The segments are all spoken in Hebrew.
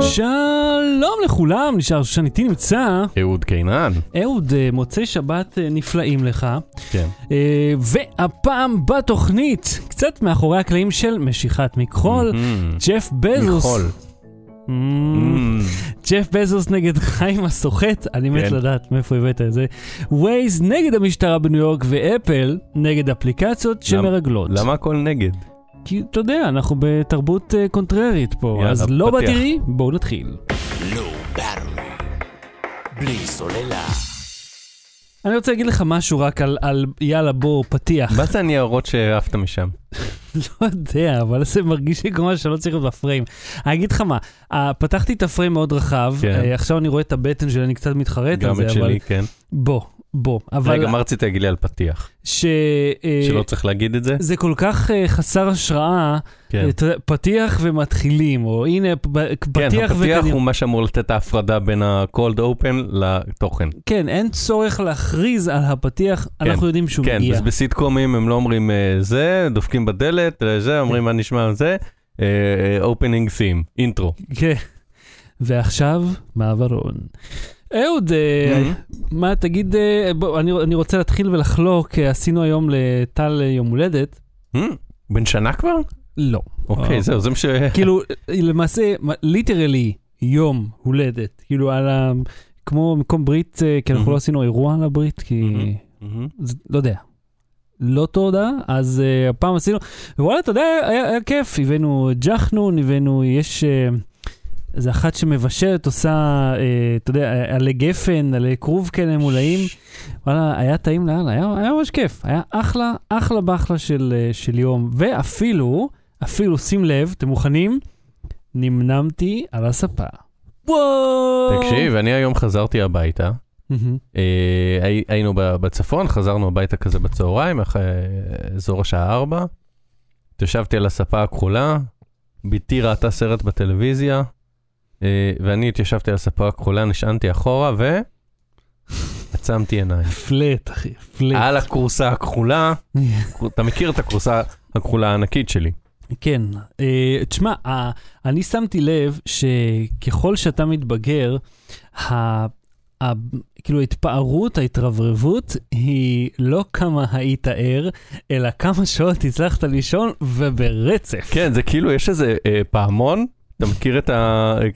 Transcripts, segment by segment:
שלום לכולם, נשאר שאני איתי נמצא. אהוד קינן. אהוד, אה, מוצאי שבת אה, נפלאים לך. כן. אה, והפעם בתוכנית, קצת מאחורי הקלעים של משיכת מכחול. ג'ף בזוס. מכחול. ג'ף בזוס נגד חיים הסוחט, אני מת כן. לדעת מאיפה הבאת את זה. ווייז נגד המשטרה בניו יורק ואפל נגד אפליקציות שמרגלות. למה הכל נגד? כי אתה יודע, אנחנו בתרבות אה, קונטררית פה, יאללה, אז לא. בתראי, בואו נתחיל. לא. בלי סוללה. אני רוצה להגיד לך משהו רק על, על יאללה בוא, פתיח. מה זה הניירות שהעפת משם? לא יודע, אבל זה מרגיש לי כמו שלא צריך להיות בפריים. אני אגיד לך מה, אה, פתחתי את הפריים מאוד רחב, כן. אה, עכשיו אני רואה את הבטן שלי, אני קצת מתחרט על גם זה, את אבל שלי, כן. בוא, בוא. אבל רגע, מה רצית להגיד לי על פתיח? ש... אה, שלא צריך להגיד את זה? זה כל כך אה, חסר השראה, כן. יודע, פתיח ומתחילים, או הנה כן, פתיח הפתיח וקדימה. הוא מה שאמור לתת את ההפרדה בין ה-cold open לתוכן. כן, אין צורך להכריז על הפתיח, אנחנו יודעים שהוא כן, מגיע. אז בסיטקומים הם לא אומרים אה, זה, דופקים בדלת, אה, זה, אומרים מה נשמע זה, אופנינג סים, אינטרו. כן. ועכשיו, מעברון. אהוד, אה, מה, תגיד, אה, בוא, אני, אני רוצה להתחיל ולחלוק, אה, עשינו היום לטל יום הולדת. בן שנה כבר? לא. אוקיי, זהו, זה מה ש... כאילו, למעשה, ליטרלי יום הולדת. כאילו, על ה... כמו מקום ברית, כי אנחנו. לא עשינו אירוע על הברית, כי... זה, לא יודע. לא תודה, אז הפעם עשינו, ווואלה, אתה יודע, היה, היה כיף, הבאנו ג'חנון, הבאנו, יש uh, איזה אחת שמבשלת, עושה, uh, אתה יודע, עלי גפן, עלי כרוב כאלה מולאים, וואלה, היה טעים לאללה, היה, היה ממש כיף, היה אחלה, אחלה באחלה של, uh, של יום, ואפילו, אפילו, שים לב, אתם מוכנים? נמנמתי על הספה. וואו! תקשיב, אני היום חזרתי הביתה. אה, הי- היינו בצפון, חזרנו הביתה כזה בצהריים, אחרי אזור השעה 4. התיישבתי על הספה הכחולה, בתי ראתה סרט בטלוויזיה, אה, ואני התיישבתי על הספה הכחולה, נשענתי אחורה ו... עצמתי עיניים. פלט, אחי, פלט. על הכורסה הכחולה, אתה מכיר את הכורסה הכחולה הענקית שלי. כן, אה, תשמע, אה, אני שמתי לב שככל שאתה מתבגר, ה, ה, כאילו ההתפארות, ההתרברבות, היא לא כמה היית ער, אלא כמה שעות הצלחת לישון וברצף. כן, זה כאילו, יש איזה אה, פעמון, אתה מכיר את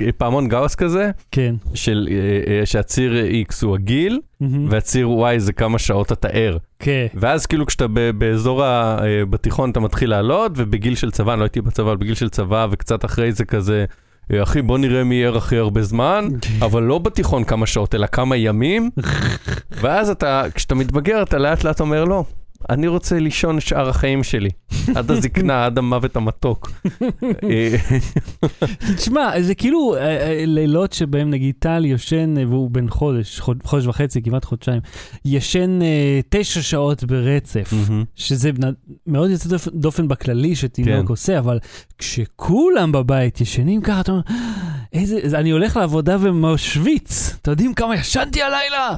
הפעמון גאוס כזה? כן. של אה, אה, שהציר X הוא הגיל, מהמם. והציר Y זה כמה שעות אתה ער. כן. ואז כאילו כשאתה ב- באזור ה... אה, בתיכון אתה מתחיל לעלות, ובגיל של צבא, אני לא הייתי בצבא, אבל בגיל של צבא, וקצת אחרי זה כזה, אחי בוא נראה מי ער הכי הרבה זמן, אבל לא בתיכון כמה שעות, אלא כמה ימים, ואז אתה, כשאתה מתבגר, אתה לאט לאט אומר לא. אני רוצה לישון שאר החיים שלי, עד הזקנה, עד המוות המתוק. אה, תשמע, זה כאילו אה, אה, לילות שבהם נגיד טל ישן, והוא בן חודש, חוד- חודש וחצי, כמעט חודשיים, ישן תשע שעות ברצף. שזה מאוד יוצא דופ- דופן בכללי שתינוק כן. עושה, אבל כשכולם בבית ישנים ככה, אתה אומר, איזה, אני הולך לעבודה ומשוויץ, אתם יודעים כמה ישנתי הלילה?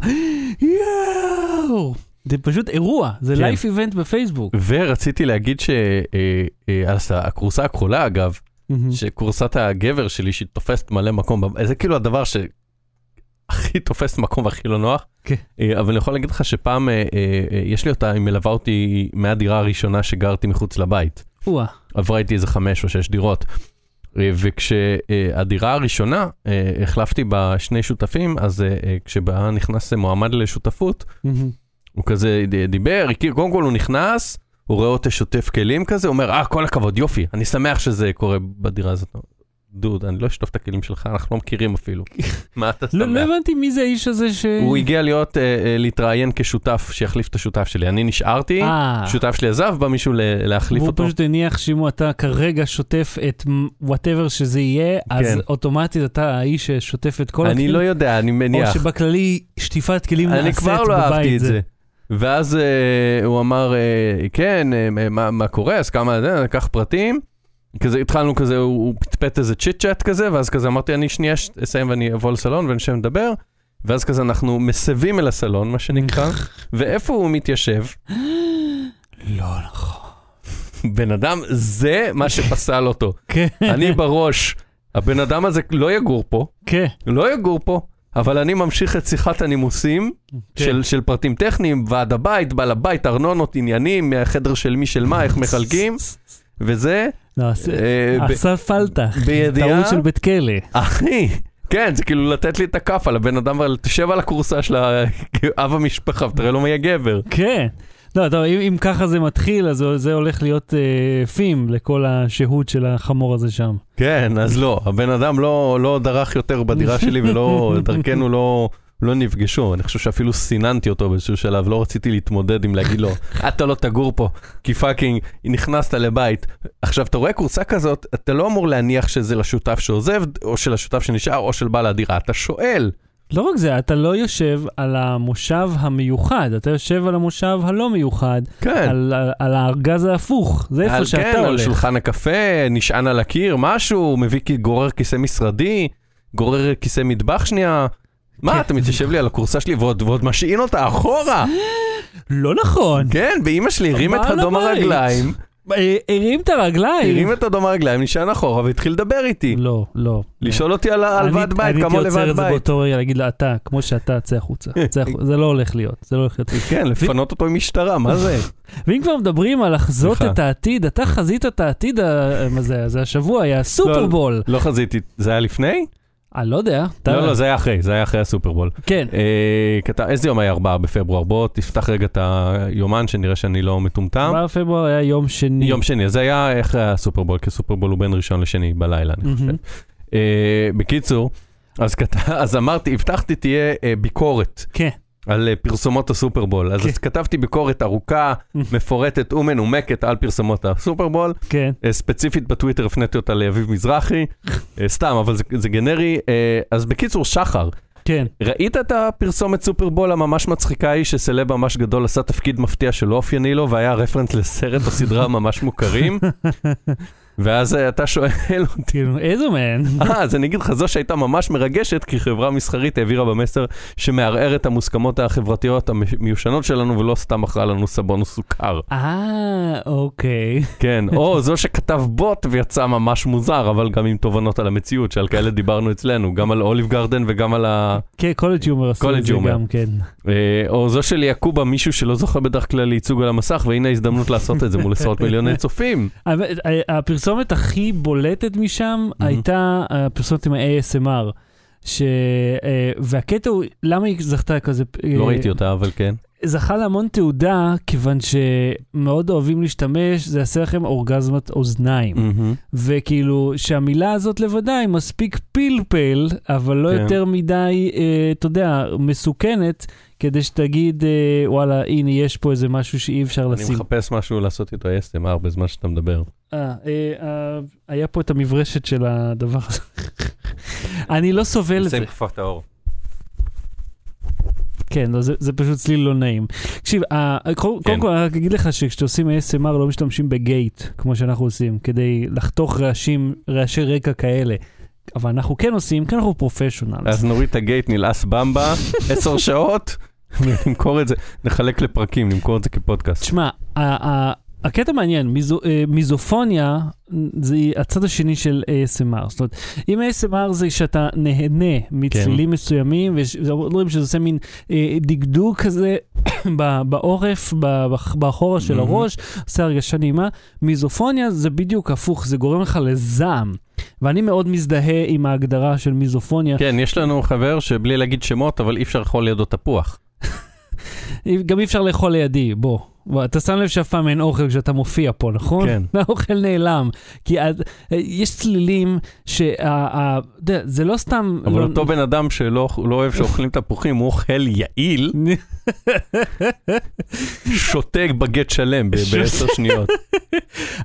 יואו! זה פשוט אירוע, זה כן. לייף איבנט בפייסבוק. ורציתי להגיד שהכורסה הכחולה, אגב, מהמם. שכורסת הגבר שלי שתופסת מלא מקום, זה כאילו הדבר שהכי תופס מקום והכי לא נוח. כן. אה, אבל אני יכול להגיד לך שפעם, אה, אה, אה, יש לי אותה, היא מלווה אותי מהדירה הראשונה שגרתי מחוץ לבית. וואה, עברה איתי איזה חמש או שש דירות. אה, וכשהדירה הראשונה, אה, החלפתי בה שני שותפים, אז אה, אה, כשבא נכנס מועמד לשותפות, מהמם. הוא כזה דיבר, הכיר, קודם כל הוא נכנס, הוא רואה אותי שוטף כלים כזה, הוא אומר, אה, כל הכבוד, יופי, אני שמח שזה קורה בדירה הזאת. דוד, אני לא אשטוף את הכלים שלך, אנחנו לא מכירים אפילו. מה אתה לא לא שמח? הבנתי מי זה האיש הזה ש... הוא הגיע להיות, אה, אה, להתראיין כשותף, שיחליף את השותף שלי. אני נשארתי, אה, שותף שלי עזב, בא מישהו להחליף אותו. פשוט הניח שאם אתה כרגע שוטף את whatever שזה יהיה, אז כן. אוטומטית אתה האיש ששוטף את כל אני הכלים. לא יודע, אני או מניח. שבכללי שטיפת כלים אני נעשית כבר לא אהבתי בבית את זה. ואז אה, הוא אמר, אה, כן, אה, מה, מה קורה, אז כמה זה, לקח פרטים. כזה התחלנו כזה, הוא, הוא פטפט איזה chit chat כזה, ואז כזה אמרתי, אני שנייה אסיים ואני אבוא לסלון ונשב לדבר. ואז כזה אנחנו מסבים אל הסלון, מה שנקרא, ואיפה הוא מתיישב? לא נכון. בן אדם, זה מה שפסל אותו. כן, אני בראש, הבן אדם הזה לא יגור פה, כן. לא יגור פה, אבל אני ממשיך את שיחת הנימוסים כן. של, של פרטים טכניים, ועד הבית, בעל הבית, ארנונות, עניינים, חדר של מי של מה, איך מחלקים, וזה, לא, עשה- אה, עשה פלטח. טעות של בית כלא. אחי, כן, זה כאילו לתת לי את הכף על הבן אדם, אבל תשב על הכורסה של אב המשפחה ותראה לו מי הגבר. כן. לא, טוב, אם, אם ככה זה מתחיל, אז זה הולך להיות אה, פים לכל השהות של החמור הזה שם. כן, אז לא, הבן אדם לא, לא דרך יותר בדירה שלי ולא, דרכנו לא, לא נפגשו. אני חושב שאפילו סיננתי אותו באיזשהו שלב, לא רציתי להתמודד עם להגיד לו, אתה לא תגור פה, כי פאקינג, נכנסת לבית. עכשיו, אתה רואה קורסה כזאת, אתה לא אמור להניח שזה לשותף שעוזב, או של השותף שנשאר, או של בעל הדירה. אתה שואל. לא רק זה, אתה לא יושב על המושב המיוחד, אתה יושב על המושב הלא מיוחד, כן. על, על, על הארגז ההפוך, זה איפה על- שאתה כן, על הולך. שולחן הקפה, נשען על הקיר, משהו, מביא, גורר כיסא משרדי, גורר כיסא מטבח שנייה. כן. מה, אתה מתיישב לי על הכורסה שלי ועוד, ועוד משעין אותה אחורה? לא נכון. כן, באימא שלי הרים את בעל אדום. הרגליים, הרים את הרגליים. הרים את אדום הרגליים, נשען אחורה והתחיל לדבר איתי. לא, לא. לשאול אותי על ה- על אני- ועד בית, אני הייתי עוצר לבד את זה בית. באותו רגע, להגיד לה, אתה, כמו שאתה, צא החוצה. זה לא הולך להיות, זה לא הולך להיות. כן, לפנות אותו עם משטרה, מה זה? ואם כבר מדברים על לחזות. את העתיד, אתה חזית את העתיד, מה זה, זה השבוע, היה סופרבול. לא חזיתי, זה היה לפני? אני לא יודע. לא, לא, זה היה אחרי, זה היה אחרי הסופרבול. כן. אה, איזה יום היה 4 בפברואר? בוא תפתח רגע את היומן, שנראה שאני לא מטומטם. 4 בפברואר היה יום שני. יום שני, זה היה אחרי הסופרבול, כי הסופרבול הוא בין ראשון לשני בלילה, אני חושב. אה, בקיצור, אז אמרתי, הבטחתי תהיה אה, ביקורת כן. על אה, פרסומות הסופרבול. אז כן. אז כתבתי ביקורת ארוכה, מפורטת ומנומקת על פרסומות הסופרבול. כן. אה, ספציפית בטוויטר הפניתי אותה לאביב מזרחי, אה, סתם, אבל זה- זה גנרי. אז בקיצור, שחר, כן. ראית את הפרסומת סופרבול הממש מצחיקה ההיא שסלב ממש גדול עשה תפקיד מפתיע שלא אופייני לו והיה רפרנס לסרט או סדרה ממש מוכרים? ואז אה, אתה שואל אותי, כאילו, איזה מן? אה, אז אני אגיד לך, זו שהייתה ממש מרגשת, כי חברה מסחרית העבירה במסר שמערער את המוסכמות החברתיות המיושנות שלנו ולא סתם מכרה לנו סבון וסוכר. אה, אוקיי. כן, או זו שכתב בוט ויצא ממש מוזר, אבל גם עם תובנות על המציאות, שעל כאלה דיברנו אצלנו, גם על אוליב גרדן וגם על ה... כן, קולג' יומר עשו את זה. גם, כן. אה, או זו של יעקובה, מישהו שלא זוכה בדרך כלל לייצוג על המסך, והנה ההזדמנות לעשות את זה מול עשרות מיליוני צופים. אה, הפרסומת הכי בולטת משם הייתה הפרסומת עם ה-ASMR. ש... אה, והקטע הוא, למה היא זכתה כזה... לא אה, ראיתי אותה, אבל כן. זכה להמון תעודה, כיוון שמאוד אוהבים להשתמש, זה יעשה לכם אורגזמת אוזניים. מהמם. וכאילו, שהמילה הזאת לבדה היא מספיק פלפל, אבל לא כן. יותר מדי, אה, אתה יודע, מסוכנת, כדי שתגיד, אה, וואלה, הנה, יש פה איזה משהו שאי אפשר אני לשים. מחפש משהו לעשות איתו ASMR בזמן שאתה מדבר. אה, אה, אה, היה פה את המברשת של הדבר הזה. אני לא סובל את זה. שים כפת האור. כן, לא, זה, זה פשוט צליל לא נעים. תקשיב, אה, קודם כן. קודם כל, אני רק אגיד לך שכשאתם עושים ASMR לא משתמשים בגייט, כמו שאנחנו עושים, כדי לחתוך רעשים, רעשי רקע כאלה. אבל אנחנו כן עושים, כי אנחנו פרופשיונלס. אז נוריד את הגייט, נלעס במבה, עשר שעות, ונמכור את זה, נחלק לפרקים, נמכור את זה כפודקאסט. תשמע, הקטע מעניין, מיזו, אה, מיזופוניה זה הצד השני של ASMR. זאת אומרת, אם ASMR זה שאתה נהנה מצלילים מסוימים, ואומרים שזה עושה מין אה, דקדוק כזה בעורף, באחורה של. הראש, עושה הרגשה נעימה. מיזופוניה זה בדיוק הפוך, זה גורם לך לזעם. ואני מאוד מזדהה עם ההגדרה של מיזופוניה. כן, יש לנו חבר שבלי להגיד שמות, אבל אי אפשר לאכול לידו תפוח. גם אי אפשר לאכול לידי, בוא. בוא, אתה שם לב שאף פעם אין אוכל כשאתה מופיע פה, נכון? כן. האוכל נעלם. כי אז, אה, יש צלילים שה... אתה יודע, זה לא סתם... אבל לא, אותו בן אדם שלא לא אוהב שאוכלים תפוחים, הוא אוכל יעיל, שותה בגט שלם בעשר שניות.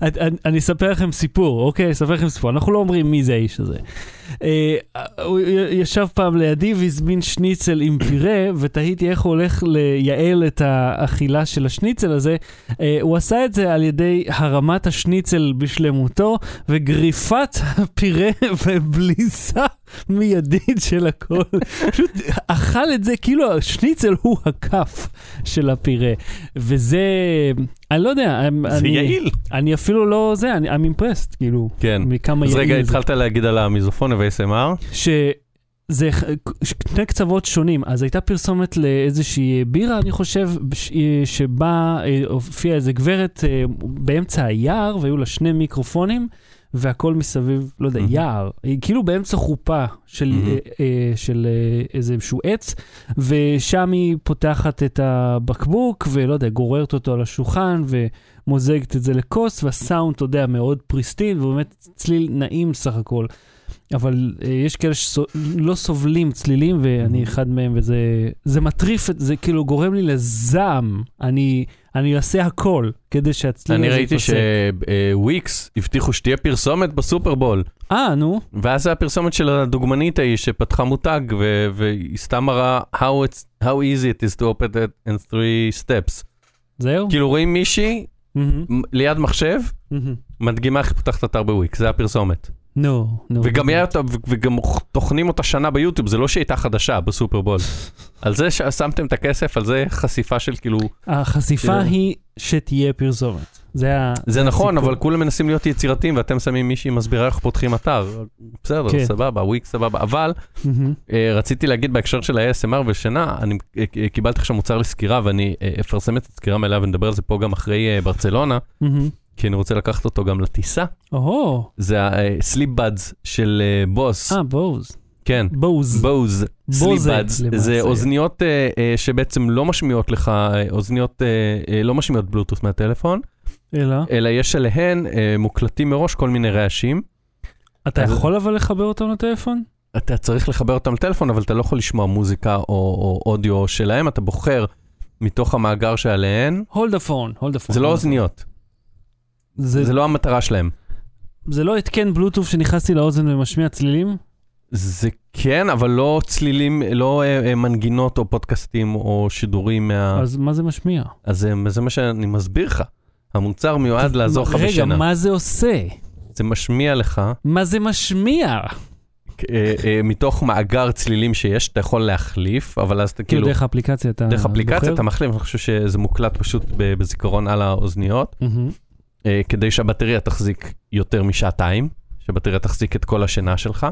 אני אספר לכם סיפור, אוקיי? אספר לכם סיפור. אנחנו לא אומרים מי זה האיש הזה. אה, הוא ישב פעם לידי והזמין שניצל עם פירה, ותהיתי איך הוא הולך לייעל את האכילה של השניצל הזה. אה, הוא עשה את זה על ידי הרמת השניצל בשלמותו, וגריפת הפירה ובליסה מיידית של הכל. פשוט אכל את זה, כאילו השניצל הוא הכף של הפירה. וזה, אני לא יודע, זה אני, יעיל. אני אפילו לא זה, אני I'm impressed, כאילו, כן. מכמה אז יעיל רגע, זה. התחלת להגיד על המיזופון ו-ASMR? שזה שני קצוות שונים. אז הייתה פרסומת לאיזושהי בירה, אני חושב, שבה אה, הופיעה איזה גברת אה, באמצע היער, והיו לה שני מיקרופונים, והכל מסביב, לא יודע, מהמם. יער. כאילו באמצע חופה של, מהמם. אה, אה, של אה, איזשהו עץ, ושם היא פותחת את הבקבוק, ולא יודע, גוררת אותו על השולחן, ומוזגת את זה לכוס, והסאונד, אתה יודע, מאוד פריסטין, ובאמת צליל נעים סך הכל. אבל אה, יש כאלה שלא סובלים צלילים, ואני Mhm. אחד מהם, וזה זה מטריף, זה כאילו גורם לי לזעם. אני, אני אעשה הכל כדי שהצליל הזה אני ראיתי יתפסק. שוויקס הבטיחו שתהיה פרסומת בסופרבול, אה, נו, ואז זה הפרסומת של הדוגמנית ההיא שפתחה מותג, ו- והיא סתם מראה how, it's, how easy it is to open it in three steps. זהו? כאילו רואים מישהי מהמם, מ- ליד מחשב, מהמם. מדגימה איך פותחת אתר בוויקס, זה הפרסומת. נו, נו. וגם היה וגם טוחנים אותה שנה ביוטיוב, זה לא שהיא הייתה חדשה בסופרבול. על זה ששמתם את הכסף, על זה חשיפה של כאילו, החשיפה כן. היא שתהיה פרסומת. זה ה... זה נכון, הסיפור. אבל כולם מנסים להיות יצירתיים, ואתם שמים מישהי מסבירה איך פותחים אתר. בסדר, כן. סבבה, וויקס סבבה, אבל מהמם. אה, רציתי להגיד בהקשר של ה-ASMR ושינה, אני אה, קיבלתי עכשיו מוצר לסקירה, ואני אה, אפרסם את הסקירה מלאה ונדבר על זה פה גם אחרי ברצלונה, מהמם. כי אני רוצה לקחת אותו גם לטיסה. או, זה buds של אה, בוס, אה, בוז. כן. בוז. בוז, למעשה. זה אוזניות אה, אה, שבעצם לא משמיעות לך, אה, אוזניות אה, אה, לא משמיעות בלוטות' מהטלפון, אלא, אלא יש עליהן אה, מוקלטים מראש כל מיני רעשים. אתה אז- יכול אבל לחבר אותם לטלפון? אתה צריך לחבר אותם לטלפון, אבל אתה לא יכול לשמוע מוזיקה או, או אודיו שלהם, אתה בוחר מתוך המאגר שעליהן. hold the phone, hold the phone. זה לא אוזניות, זה, זה לא המטרה שלהם. זה לא התקן בלוטוף שנכנסתי לאוזן ומשמיע צלילים? זה כן, אבל לא צלילים, לא אה, אה, מנגינות או פודקאסטים או שידורים מה... אז מה זה משמיע? אז זה, זה מה שאני מסביר לך. המוצר מיועד לעזור לך רגע, בשינה. מה זה עושה? זה משמיע לך מה זה משמיע? אה, מתוך מאגר צלילים שיש, אתה יכול להחליף, אבל אז אתה כאילו כאילו... דרך האפליקציה אתה דרך אפליקציה בוחר? אתה מחליף, אני חושב שזה מוקלט פשוט בזיכרון על האוזניות. אה, כדי שהבטריה תחזיק יותר משעתיים, שהבטריה תחזיק את כל השינה שלך.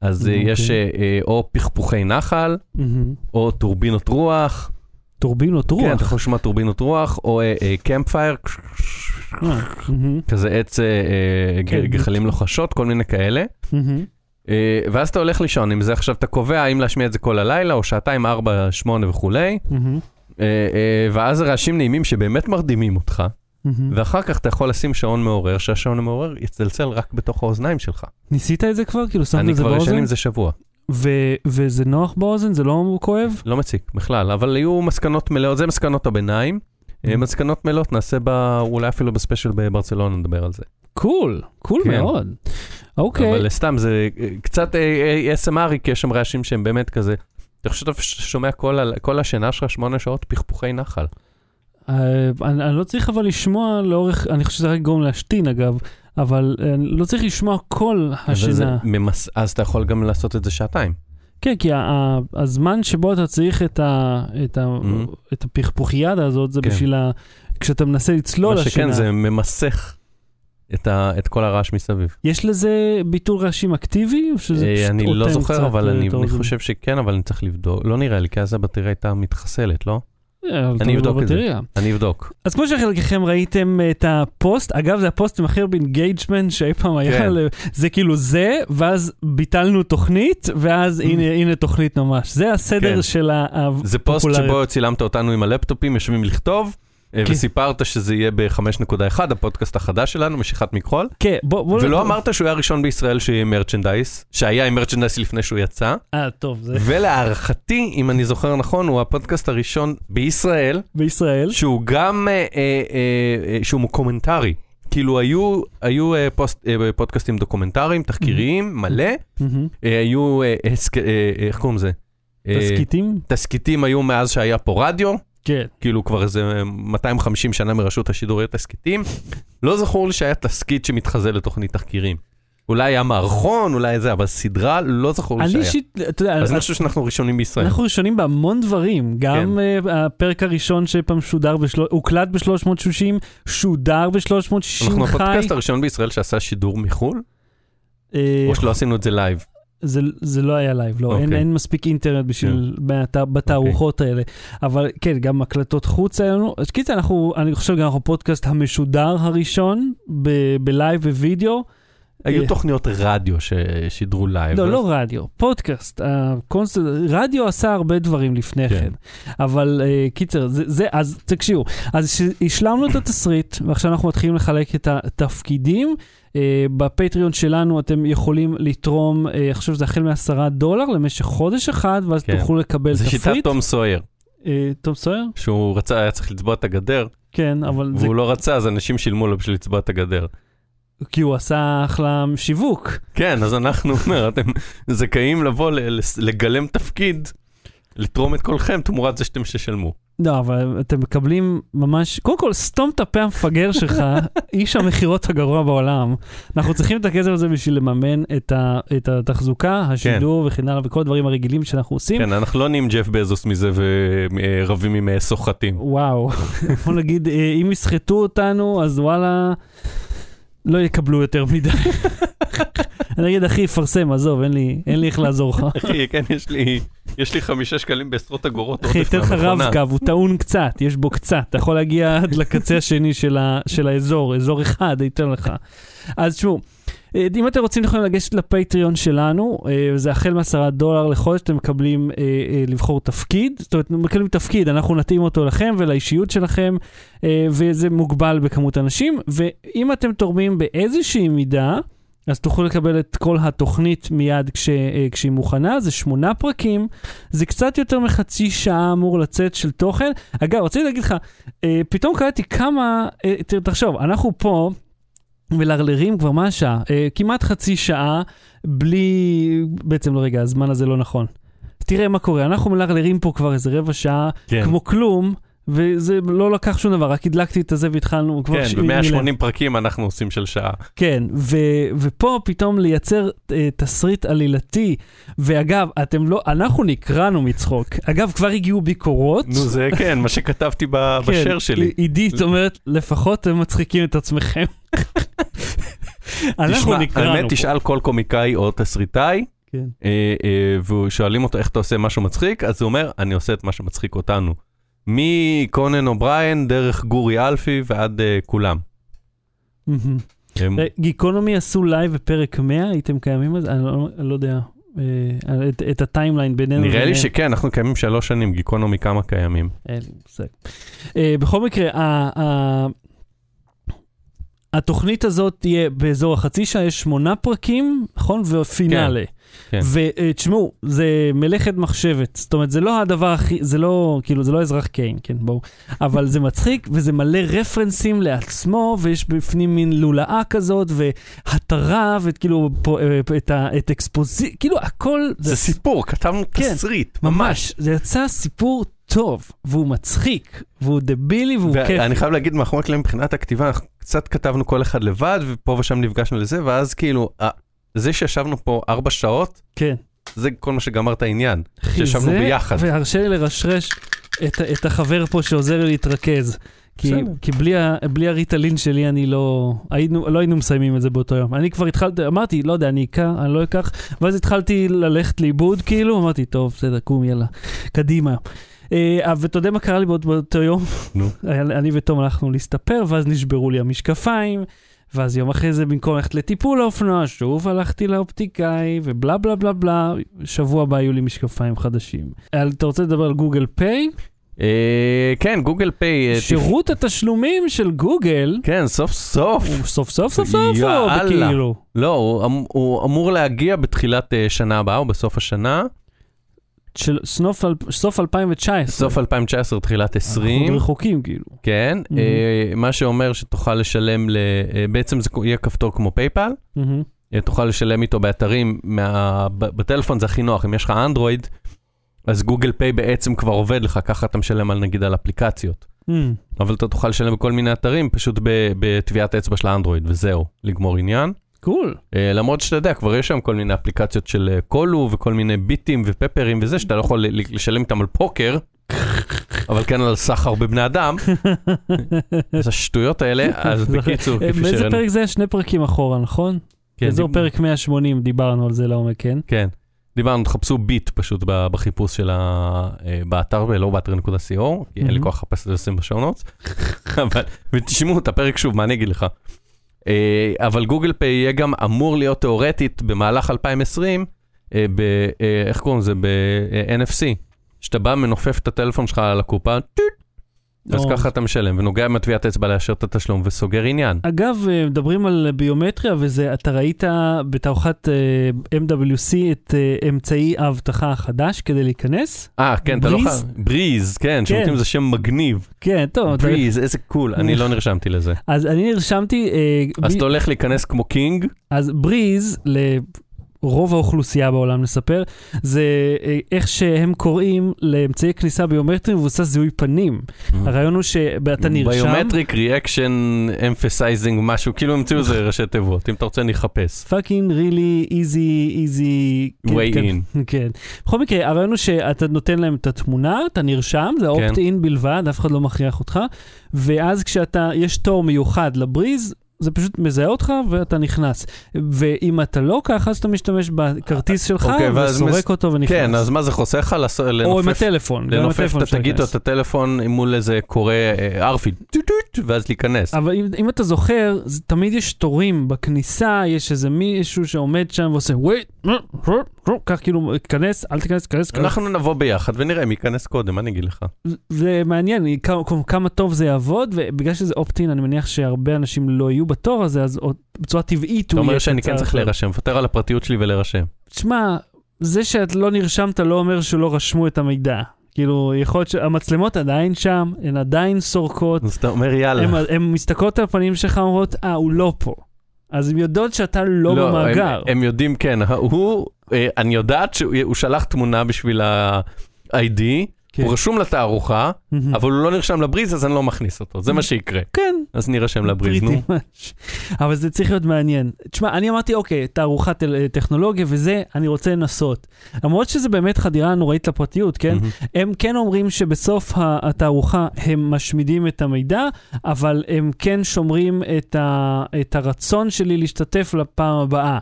אז אה, אוקיי. יש אה, או פכפוכי נחל, מהמם. או טורבינות רוח, טורבינות כן, אתה רוח. יכול לשמוע טורבינות רוח, או מהמם, כזה עץ כן. גחלים לוחשות, כל מיני כאלה. מהמם. אה, ואז אתה הולך לישון עם זה, עכשיו אתה קובע האם להשמיע את זה כל הלילה, או שעתיים, ארבע, שמונה וכולי, ואז רעשים נעימים שבאמת מרדימים אותך. ואחר כך אתה יכול לשים שעון מעורר, שהשעון המעורר יצלצל רק בתוך האוזניים שלך. ניסית את זה כבר? כאילו שמת אני את זה כבר ישן באוזן? עם זה שבוע, ו- וזה נוח באוזן? זה לא כואב? לא מציק בכלל, אבל היו מסקנות מלאות, זה מסקנות הביניים. אה, Mm. מסקנות מלאות נעשה ב... אולי אפילו בספיישל בברצלונה נדבר על זה. cool, cool כן. מאוד. אוקיי. אבל סתם זה אה, קצת ASMR, כי יש שם רעשים שהם באמת כזה. אתה חושב שאתה שומע כל השינה שלך שמונה שעות פכפוכי נחל. אה, אני אני לא צריך אבל לשמוע לאורך, אני חושב שזה רק יגרום להשתין אגב, אבל אה, אני לא צריך לשמוע כל השינה. ממס... אז אתה יכול גם לעשות את זה שעתיים. כן, כי ה- הזמן שבו אתה צריך את ה- את ה- Mhm. את הפכפוכיאדה הזאת, זה כן. בשביל ה... כשאתה מנסה לצלול מה לשינה. שכן, זה ממסך את, ה... את כל הרעש מסביב. יש לזה ביטול רעשים אקטיבי? או שזה אה, פשוט אני לא זוכר, אבל אני, אני? חושב שכן, אבל אני צריך לבדוק. לא נראה לי, כי אז הבטריה הייתה מתחסלת, לא? אה, אני אבדוק את זה. אני אבדוק. אז כמו שחלקכם ראיתם את הפוסט, אגב זה הפוסט עם הכי הרבה engagement שאי פעם היה, כן. זה כאילו זה, ואז ביטלנו תוכנית, ואז הנה, הנה תוכנית ממש. זה הסדר כן. של זה פוסט הפופולריות. שבו צילמת אותנו עם הלפטופים, יושבים לכתוב, אה, כן. וסיפרת שזה יהיה ב-5.1, הפודקאסט החדש שלנו, משיכת מכחול. כן, בוא, בוא... ולא אמרת שהוא היה הראשון בישראל שיהיה עם merchandise, שהיה עם merchandise לפני שהוא יצא, אה, טוב, זה ולהערכתי, אם אני זוכר נכון, הוא הפודקאסט הראשון בישראל, בישראל. שהוא גם, אה, אה, אה, שהוא קומנטרי. כאילו היו, היו אה, פוסט, אה, פודקאסטים דוקומנטריים, תחקיריים, מלא, מהמם. אה, היו, אה, אה, איך קוראים לזה? אה, תסכיתים? תסכיתים היו מאז שהיה פה רדיו, כן. כאילו כבר איזה 250 שנה מרשות השידור היו תסכיתים. לא זכור לי שהיה תסכית שמתחזה לתוכנית תחקירים. אולי היה מערכון, אולי זה, אבל סדרה, לא זכור לי אני שהיה. אישית, אתה יודע, אז אני חושב שאנחנו ראשונים בישראל. אנחנו ראשונים בהמון דברים, גם כן. אה, הפרק הראשון שפעם שודר, בשל- הוקלט ב-360, שודר ב-360 אנחנו חי. הפודקאסט הראשון בישראל שעשה שידור מחו"ל, אה, או שלא עשינו את זה לייב. זה, זה לא היה לייב, לא, אין, אוקיי. אין מספיק אינטרנט בשביל בת, בתערוכות האלה. אבל כן, גם הקלטות חוץ היה לנו. קיצר, אנחנו, אני חושב גם אנחנו הפודקאסט המשודר הראשון בלייב ווידאו. היו אה, תוכניות רדיו ששידרו לייב. לא, לא רדיו, פודקאסט. הקונסט... רדיו עשה הרבה דברים לפני כן. כן. אבל uh, קיצר, זה, זה, אז תקשיבו, אז השלמנו את התסריט, ועכשיו אנחנו מתחילים לחלק את התפקידים. בפטריון שלנו אתם יכולים לתרום, אני חושב שזה החל מעשרה דולר למשך חודש אחד, ואז כן. תוכלו לקבל זה תפריט. שיטת תום סויר, תום סויר? שהוא רצה, היה צריך לצבוע את הגדר, כן, אבל זה והוא לא רצה, אז אנשים שילמו לו בשביל לצבוע את הגדר. כי הוא עשה אחלה שיווק. כן, אז אנחנו אומר, אתם זכאים לבוא לגלם תפקיד, לתרום את קולכם תמורת זה שאתם ששלמו. לא, אבל אתם מקבלים ממש, קודם כל, סתום את הפה המפגר שלך, איש המכירות הגרוע בעולם. אנחנו צריכים את הכסף הזה בשביל לממן את, ה, את התחזוקה, השידור וכן הלאה, וכל הדברים הרגילים שאנחנו עושים. כן, אנחנו לא נהיים ג'ף בזוס מזה ורבים עם אה, סוחטים. וואו, בוא נגיד, אה, אם יסחטו אותנו, אז וואלה, לא יקבלו יותר מדי. אני אגיד, אחי, פרסם, עזוב, אין לי, אין לי איך לעזור לך. אחי, כן, יש לי, יש לי חמישה שקלים בעשרות אגורות אחי, אתן לך. רב-קו, הוא טעון קצת, יש בו קצת, אתה יכול להגיע עד לקצה השני של, ה, של האזור, אזור אחד, ייתן לך. אז תשמעו, אם אתם רוצים יכולים לגשת לפטריון שלנו, אה, זה החל מעשרה דולר לחודש, אתם מקבלים אה, אה, לבחור תפקיד, זאת אומרת, מקבלים תפקיד, אנחנו נתאים אותו לכם ולאישיות שלכם, אה, וזה מוגבל בכמות אנשים, ואם אתם תורמים באיזושהי מידה, אז תוכלו לקבל את כל התוכנית מיד כש, אה, כשהיא מוכנה, זה שמונה פרקים, זה קצת יותר מחצי שעה אמור לצאת של תוכן. אגב, רציתי להגיד לך, אה, פתאום קלטתי כמה, אה, תחשוב, אנחנו פה מלרלרים כבר מה השעה? אה, כמעט חצי שעה, בלי, בעצם לא רגע, הזמן הזה לא נכון. תראה מה קורה, אנחנו מלרלרים פה כבר איזה רבע שעה, כן, כמו כלום, וזה לא לקח שום דבר, רק הדלקתי את הזה והתחלנו כבר... כן, ש- ב-180 פרקים אנחנו עושים של שעה. כן, ו- ופה פתאום לייצר uh, תסריט עלילתי, ואגב, אתם לא, אנחנו נקרענו מצחוק. אגב, כבר הגיעו ביקורות. נו, זה כן, מה שכתבתי ב- כן, בשare שלי. עידית אומרת, לפחות אתם מצחיקים את עצמכם. אנחנו האמת, פה. תשאל כל קומיקאי או תסריטאי, כן. אה, אה, ושואלים אותו איך אתה עושה משהו מצחיק, אז הוא אומר, אני עושה את מה שמצחיק אותנו. מקונן אובריין, דרך גורי אלפי ועד אה, כולם. גיקונומי עשו לייב בפרק 100, הייתם קיימים זה? אני לא- לא יודע. את- את ה timeline בינינו. נראה לי. שכן, אנחנו קיימים שלוש שנים, גיקונומי כמה קיימים. אין לי מושג. בכל מקרה, התוכנית הזאת תהיה באזור החצי שעה, יש שמונה פרקים, נכון? ופינאלה. כן. ותשמעו, זה מלאכת מחשבת. זאת אומרת, זה לא הדבר הכי, זה לא, כאילו, זה לא אזרח קיין, כן, בואו. אבל זה מצחיק, וזה מלא רפרנסים לעצמו, ויש בפנים מין לולאה כזאת, והתרה, וכאילו, אה, את, את אקספוזי, כאילו, הכל... זה סיפור, כתבנו כן, תסריט, ממש, זה יצא סיפור טוב, והוא מצחיק, והוא דבילי והוא כיף. ואני חייב להגיד, מאחורי הקלעים מבחינת הכתיבה, אנחנו קצת כתבנו כל אחד לבד, ופה ושם נפגשנו לזה, ואז כאילו, זה שישבנו פה ארבע שעות, כן. זה כל מה שגמר את העניין. שישבנו ביחד. והרשה לי לרשרש את, את החבר פה שעוזר לי להתרכז. כי. כי בלי, ה- בלי הריטלין שלי אני לא... היינו, לא היינו מסיימים את זה באותו יום. אני כבר התחלתי, אמרתי, לא יודע, אני אקח, אני לא אקח, ואז התחלתי ללכת לאיבוד, כאילו, אמרתי, טוב, בסדר, קום, יאללה, קדימה. אה, ואתה יודע מה קרה לי באותו, יום? נו. אני ותום הלכנו להסתפר, ואז נשברו לי המשקפיים, ואז יום אחרי זה, במקום ללכת לטיפול האופנוע, שוב הלכתי לאופטיקאי, ובלה בלה בלה בלה, שבוע הבא היו לי משקפיים חדשים. אתה רוצה לדבר על גוגל פיי? אה, כן, גוגל פיי, אה, שירות התשלומים של גוגל, כן, סוף סוף. סוף סוף סוף סוף, או. בכאילו? לא, הוא אמ- הוא אמור להגיע בתחילת אה, שנה הבאה, או בסוף השנה. של סוף אל- סוף 2019. סוף 2019, תחילת 20. אנחנו רחוקים, כאילו. כן, Mhm. אה, מה שאומר שתוכל לשלם, ל- אה, בעצם זה יהיה כפתור כמו פייפל, מהמם. אה, תוכל לשלם איתו באתרים, מה- בטלפון זה הכי נוח, אם יש לך אנדרואיד, אז גוגל פיי בעצם כבר עובד לך, ככה אתה משלם על נגיד על אפליקציות. מהמם. אבל אתה תוכל לשלם בכל מיני אתרים, פשוט בטביעת אצבע של האנדרואיד, וזהו, לגמור עניין. קול. אה, למרות שאתה יודע, כבר יש שם כל מיני אפליקציות של אה, קולו וכל מיני ביטים ופפרים וזה, שאתה לא יכול לשלם איתם על פוקר, אבל כן על סחר בבני אדם. אז השטויות האלה, אז בקיצור, אה, כפי שראינו. פרק זה? שני פרקים אחורה, נכון? כן, באזור דיב- פרק 180 דיברנו על זה לעומק, כן? כן. דיברנו, תחפשו ביט פשוט בחיפוש של ה... אה, באתר, ולא באתר.co, כי אין לי. כוח לחפש את זה בשעונות. אבל, ותשמעו את הפרק שוב, מה אני אגיד לך? אה, אבל גוגל פיי יהיה גם אמור להיות תיאורטית במהלך 2020, אה, ב... אה, איך קוראים לזה? ב-NFC. שאתה בא, מנופף את הטלפון שלך על הקופה, טוט, אז או. ככה אתה משלם, ונוגע עם הטביעת אצבע לאשר את התשלום, וסוגר עניין. אגב, אה, מדברים על ביומטריה וזה, אתה ראית בתערוכת אה, MWC את אה, אמצעי האבטחה החדש כדי להיכנס? אה, כן, אתה לא בריז? חייב... בריז, כן, כן. זה שם מגניב. כן, טוב. אתה- בריז, איזה cool, אני לא נרשמתי לזה. אז אני נרשמתי, אה, אז ב- אתה הולך להיכנס כמו king, אז בריז, לרוב האוכלוסייה בעולם נספר, זה אה, איך שהם קוראים לאמצעי כניסה ביומטריים מבוסס זיהוי פנים. הרעיון הוא שאתה נרשם, ביומטריק reaction emphasizing משהו, כאילו המציאו איזה ראשי תיבות, אם אתה רוצה אני אחפש. fucking really easy easy. way in. כן. בכל מקרה, הרעיון הוא שאתה נותן להם את התמונה, אתה נרשם, זה כן. opt-in בלבד, אף אחד לא מכריח אותך, ואז כשאתה, יש תור מיוחד לבריז, זה פשוט מזהה אותך ואתה נכנס. ואם אתה לא ככה, אז אתה משתמש בכרטיס שלך אוקיי, ואז וסורק מס- אותו ונכנס. כן, אז מה זה חוסך לך לעשות- או עם לנופף הטלפון. לנופף את התגיד או. את הטלפון מול איזה קורא אה, ארפי, ואז להיכנס. אבל אם, אם אתה זוכר, תמיד יש תורים בכניסה, יש איזה מישהו שעומד שם ועושה, wait, כך כאילו, כנס, אל תיכנס, כנס, כנס. אנחנו נבוא ביחד ונראה מי ייכנס קודם, מה אני אגיד לך? זה מעניין, כמה, טוב זה יעבוד, ובגלל שזה אופטין, אני מניח שהרבה אנשים לא יהיו בתור הזה, אז בצורה טבעית אתה הוא אומר יהיה שאני כן צריך. להירשם, מוותר על הפרטיות שלי ולהירשם. תשמע, זה שאת לא נרשמת לא אומר שלא רשמו את המידע. כאילו, יכול להיות שהמצלמות עדיין שם, הן עדיין סורקות, אז אתה אומר יאללה. הן מסתכלות על הפנים שלך, אומרות, אה, הוא לא פה. אז הן יודעות שאתה לא, הם- במאגר. הם יודעים, כן, הוא, אני יודעת שהוא הוא שלח תמונה בשביל ה-ID, כן. הוא רשום לתערוכה. אבל הוא לא נרשם לבריז, אז אני לא מכניס אותו, זה מה שיקרה. כן, אז נירשם לבריז, נו. אבל זה צריך להיות מעניין. תשמע, אני אמרתי, אוקיי, תערוכת טל- טכנולוגיה וזה, אני רוצה לנסות. למרות שזה באמת חדירה נוראית לפרטיות, כן? הם כן אומרים שבסוף התערוכה הם משמידים את המידע, אבל הם כן שומרים את, ה, את הרצון שלי להשתתף לפעם הבאה.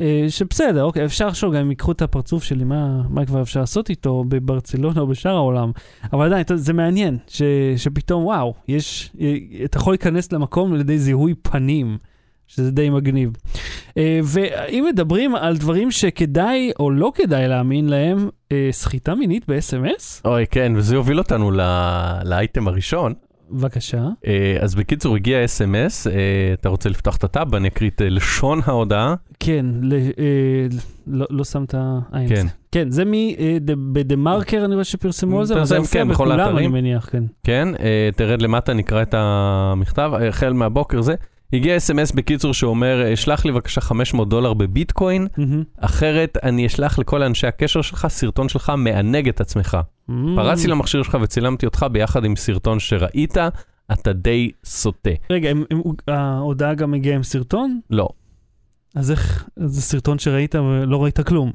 אה, שבסדר, אוקיי, אפשר לחשוב גם אם ייקחו את הפרצוף שלי, מה, מה כבר אפשר לעשות איתו בברצלונה או בשאר העולם. אבל עדיין, זה מעניין, ש, שפתאום, וואו, יש, אה, אתה יכול להיכנס למקום על ידי זיהוי פנים. שזה די מגניב. אה, ואם מדברים על דברים שכדאי או לא כדאי להאמין להם, סחיטה מינית ב-SMS? אוי, כן, וזה יוביל אותנו לאייטם הראשון. בבקשה. אה, אז בקיצור, הגיע אס.אם.אס, אתה רוצה לפתוח את הטאב, אני אקריא את אה, לשון ההודעה. כן, ל, אה, לא, לא שמת עין. כן. זה. כן, זה. אה, בדה מרקר אני רואה שפרסמו על זה, אבל זה מופיע כן, בכולם, אני. מניח, כן. כן, אה, תרד למטה, נקרא את המכתב, אה, החל מהבוקר זה. הגיע אס.אם.אס בקיצור שאומר, שלח לי בבקשה 500 דולר בביטקוין, מהמם. אחרת אני אשלח לכל אנשי הקשר שלך סרטון שלך מענג את עצמך. פרצתי Mm. למכשיר שלך וצילמתי אותך ביחד עם סרטון שראית, אתה די סוטה. רגע, הם- הם- ההודעה גם הגיעה עם סרטון? לא. אז איך, זה סרטון שראית ולא ראית כלום.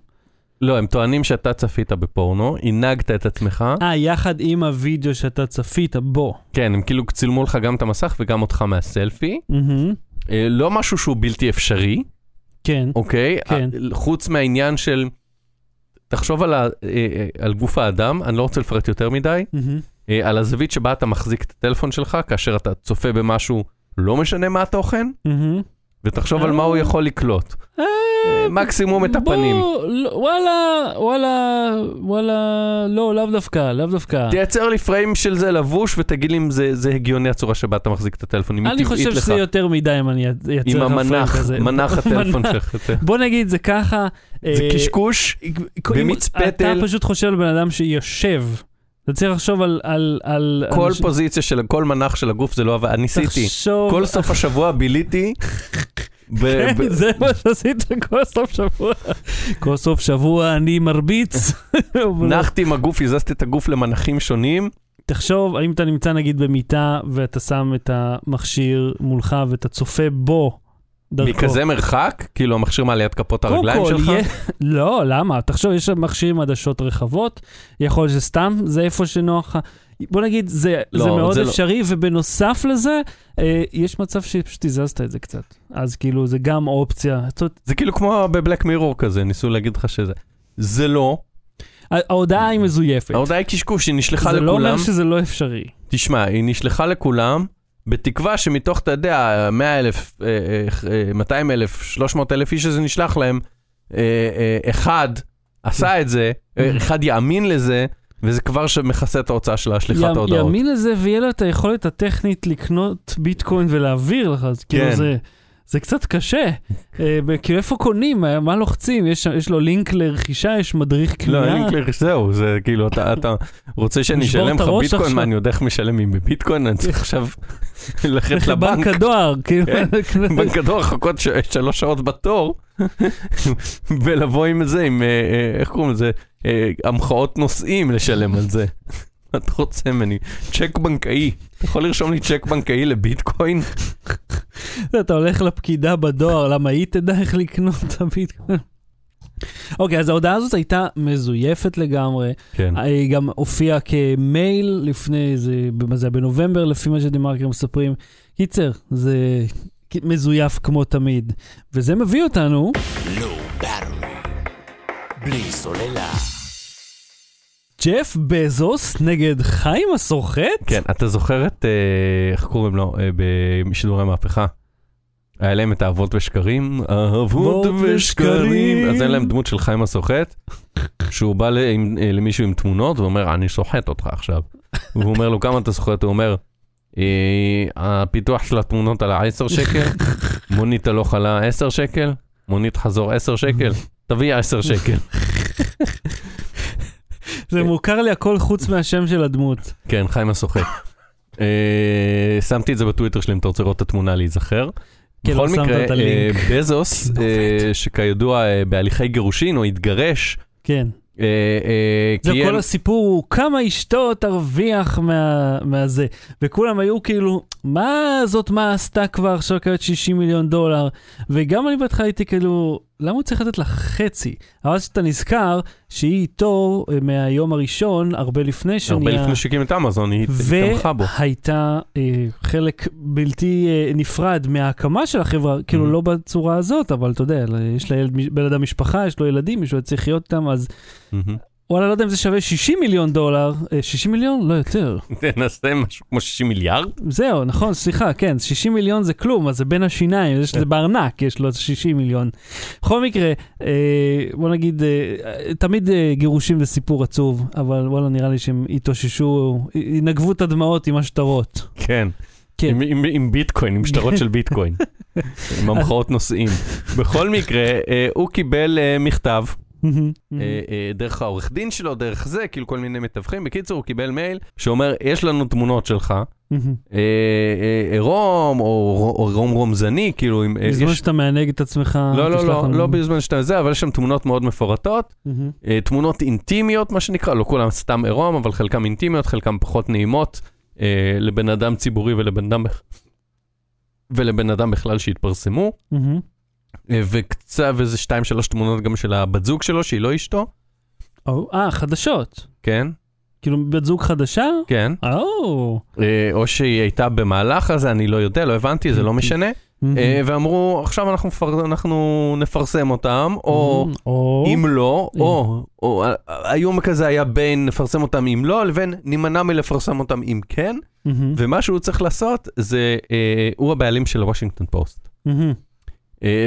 לא, הם טוענים שאתה צפית בפורנו, הנהגת את עצמך. אה, יחד עם הוידאו שאתה צפית בו. כן, הם כאילו צילמו לך גם את המסך וגם אותך מהסלפי. מהמם. אה, לא משהו שהוא בלתי אפשרי, כן. אוקיי? כן. חוץ מהעניין של... תחשוב על, ה, אה, אה, על גוף האדם, אני לא רוצה לפרט יותר מדי, מהמם. אה, על הזווית שבה אתה מחזיק את הטלפון שלך, כאשר אתה צופה במשהו, לא משנה מה התוכן, מהמם. ותחשוב על מה הוא יכול לקלוט. אה, מקסימום את הפנים. לא, וואלה, וואלה, וואלה, לא, לאו דווקא, לאו דווקא. תייצר לי פריים של זה לבוש ותגיד לי אם זה, זה הגיוני הצורה שבה אתה מחזיק את הטלפון, אם היא אני טבעית חושב לך. שזה יותר מדי אם אני אייצר עם לך פריים המנח, כזה. מנח הטלפון מנח. שלך. בוא נגיד זה ככה. זה אה, קשקוש, אם- במיץ אתה. פשוט חושב על בן אדם שיושב. אתה צריך לחשוב על... על, על כל אנשים- פוזיציה של, כל מנח של הגוף זה לא עבד, ניסיתי. תחשוב... כל סוף השבוע ביליתי. כן, זה מה שעשית כל סוף שבוע. כל סוף שבוע אני מרביץ. נחתי עם הגוף, הזזתי את הגוף למנחים שונים. תחשוב, האם אתה נמצא נגיד במיטה ואתה שם את המכשיר מולך ואתה צופה בו דרכו. מכזה מרחק? כאילו המכשיר מעלה את כפות הרגליים כל, שלך? יהיה- לא, למה? תחשוב, יש שם מכשיר עם עדשות רחבות, יכול להיות שסתם זה איפה שנוח לך. בוא נגיד, זה, לא, זה מאוד זה לא. אפשרי, ובנוסף לזה, אה, יש מצב שפשוט הזזת את זה קצת. אז כאילו, זה גם אופציה. זה כאילו כמו בבלק מירור כזה, ניסו להגיד לך שזה. זה לא, ההודעה היא מזויפת. ההודעה היא קשקוש, היא נשלחה זה לא אומר לכולם. שזה לא אפשרי. תשמע, היא נשלחה לכולם, בתקווה שמתוך, אתה יודע, 100 אלף, 200 אלף, 300 אלף איש שזה נשלח להם, אה, אה, אחד עשה את זה, אה, אחד יאמין לזה, וזה כבר שמכסה את ההוצאה של השליחת ההודעות. יאמין לזה ויהיה לו את היכולת הטכנית לקנות ביטקוין ולהעביר לך, אז כאילו כן. זה... זה קצת קשה, אה, כאילו איפה קונים, מה- מה לוחצים, יש, יש לו לינק לרכישה, יש מדריך לא, קנייה. אין לי כלי רכישה, זהו, זה כאילו, אתה, אתה רוצה שאני אשלם לך ביטקוין. מה, אני יודע איך משלם בביטקוין, אני צריך עכשיו ללכת לבנק, לבנק הדואר, כאילו, כן. בנק הדואר, לחכות ש- שלוש שעות בתור, ולבוא עם זה, עם, אה, אה, איך קוראים לזה, אה, המחאות נוסעים לשלם על זה. מה אתה רוצה ממני? צ'ק בנקאי. אתה יכול לרשום לי צ'ק בנקאי לביטקוין? אתה הולך לפקידה בדואר, למה היא תדע איך לקנות את הביטקוין? אוקיי, אז ההודעה הזאת הייתה מזויפת לגמרי. כן. היא גם הופיעה כמייל לפני איזה, מה זה היה בנובמבר, לפי מה שדה-מרקר מספרים. קיצר, זה מזויף כמו תמיד. וזה מביא אותנו. בלי סוללה. ג'ף בזוס נגד חיים הסוחט? כן, אתה זוכר את, אה, איך קוראים לו, אה, בשידורי המהפכה? היה להם את האבות ושקרים, אהבות ושקרים. אז אין להם דמות של חיים הסוחט, שהוא בא אה, למישהו עם תמונות ואומר, אני סוחט אותך עכשיו. והוא אומר לו, כמה אתה סוחט? הוא אומר, "אה, הפיתוח של התמונות עלה 10 שקל, מונית הלוך עלה 10 שקל, מונית חזור 10 שקל, תביא 10 שקל. זה מוכר לי הכל חוץ מהשם של הדמות. כן, חיים הסוחט. אה, שמתי את זה בטוויטר שלי אם אתה רוצה לראות את התמונה להיזכר. כן, בכל לא מקרה. אה, בזוס, אה, שכידוע בהליכי גירושין, או התגרש, כן. זה כל הסיפור הוא כמה אשתו תרוויח מה, מהזה. וכולם היו כאילו, מה זאת מה עשתה כבר עכשיו כעת 60 מיליון דולר? וגם אני בהתחלה הייתי כאילו, למה הוא צריך לתת לה חצי? אבל אז אתה נזכר שהיא איתו אה, מהיום הראשון, הרבה לפני שנהיה... הרבה לפני שהקים את אמזון, היא תמכה בו. והייתה אה, חלק בלתי אה, נפרד מההקמה של החברה, כאילו Mhm. לא בצורה הזאת, אבל אתה יודע, יש לילד, בן אדם משפחה, יש לו ילדים, מישהו צריך לחיות איתם, אז מהמם. וואלה, לא יודע אם זה שווה 60 מיליון דולר, אה, 60 מיליון? לא יותר. תנסה משהו כמו 60 מיליארד? זהו, נכון, סליחה, כן, 60 מיליון זה כלום, אז זה בין השיניים, יש לזה בארנק, יש לו 60 מיליון. בכל מקרה, אה, בוא נגיד, אה, תמיד אה, גירושים זה סיפור עצוב, אבל וואלה, נראה לי שהם התאוששו, ינגבו את הדמעות עם השטרות. כן. כן. עם- עם- עם ביטקוין, עם שטרות של ביטקוין. עם המחאות נוסעים. בכל מקרה, אה, הוא קיבל אה, מכתב אה, אה, דרך העורך דין שלו, דרך זה, כאילו כל מיני מתווכים. בקיצור, הוא קיבל מייל שאומר, יש לנו תמונות שלך, אה, אה, עירום, או עירום רומזני, כאילו, אם... אה, בזמן שאתה מענג את עצמך, לא, לא, לא. לא בזמן שאתה זה, אבל יש שם תמונות מאוד מפורטות. אה, תמונות אינטימיות, מה שנקרא, לא כולם סתם עירום, אבל חלקם אינטימיות, חלקם פחות נעימות, אה, לבן אדם ציבורי ולבן אדם... ולבן אדם בכלל שהתפרסמו. אה, וקצת, ואיזה שתיים שלוש תמונות גם של הבת זוג שלו, שהיא לא אשתו, אה, חדשות. כן, כאילו בת זוג חדשה? כן, או. אה, או שהיא הייתה במהלך הזה, אני לא יודע, לא הבנתי, זה לא משנה, מהמם. אה, ואמרו, עכשיו אנחנו, מפר... אנחנו נפרסם אותם, או... מהמם. או. אם לא. או, או, היום כזה היה בין נפרסם אותם אם לא, לבין נימנע מלפרסם אותם אם כן. ומה שהוא צריך לעשות זה, אה, הוא הבעלים של וושינגטון פוסט. אה,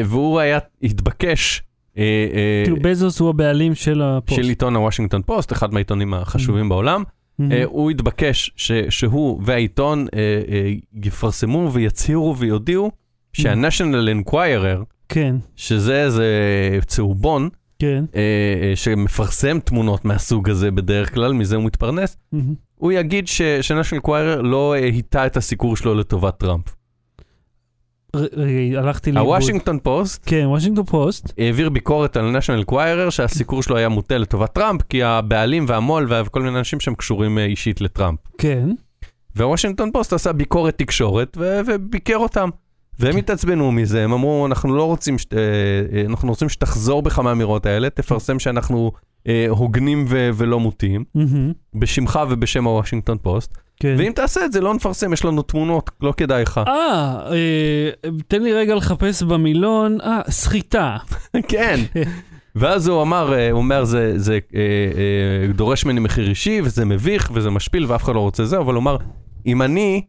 והוא היה, התבקש, אה, אה, כאילו בזוס הוא הבעלים של הפוסט. של עיתון הוושינגטון פוסט, אחד מהעיתונים החשובים בעולם, מהמם. אה, הוא התבקש שהוא והעיתון אה, אה, יפרסמו ויצהירו ויודיעו שה-National Enquirer, כן, שזה איזה צהובון, כן. אה, אה, שמפרסם תמונות מהסוג הזה בדרך כלל, מזה הוא מתפרנס. הוא יגיד שה-National Enquirer לא אה, היטה את הסיקור שלו לטובת טראמפ. הלכתי לאיבוד. הוושינגטון פוסט כן, וושינגטון פוסט. העביר ביקורת על National Enquirer שהסיקור שלו היה מוטה לטובת טראמפ, כי הבעלים והמו"ל וכל מיני אנשים שהם קשורים אה, אישית לטראמפ. כן. והוושינגטון פוסט עשה ביקורת תקשורת ו- וביקר אותם. והם התעצבנו מזה, הם אמרו, אנחנו לא רוצים, שת- אה, אה, אנחנו רוצים שתחזור בך מהאמירות האלה, תפרסם שאנחנו אה, הוגנים ו- ולא מוטים. בשמך ובשם הוושינגטון פוסט, כן. ואם תעשה את זה, לא נפרסם, יש לנו תמונות, לא כדאי לך. אה, אה, תן לי רגע לחפש במילון, אה, סחיטה. כן. ואז הוא אמר, אה, הוא אומר, זה, זה אה, אה, דורש ממני מחיר אישי, וזה מביך, וזה משפיל, ואף אחד לא רוצה זה, אבל הוא אמר, אם אני,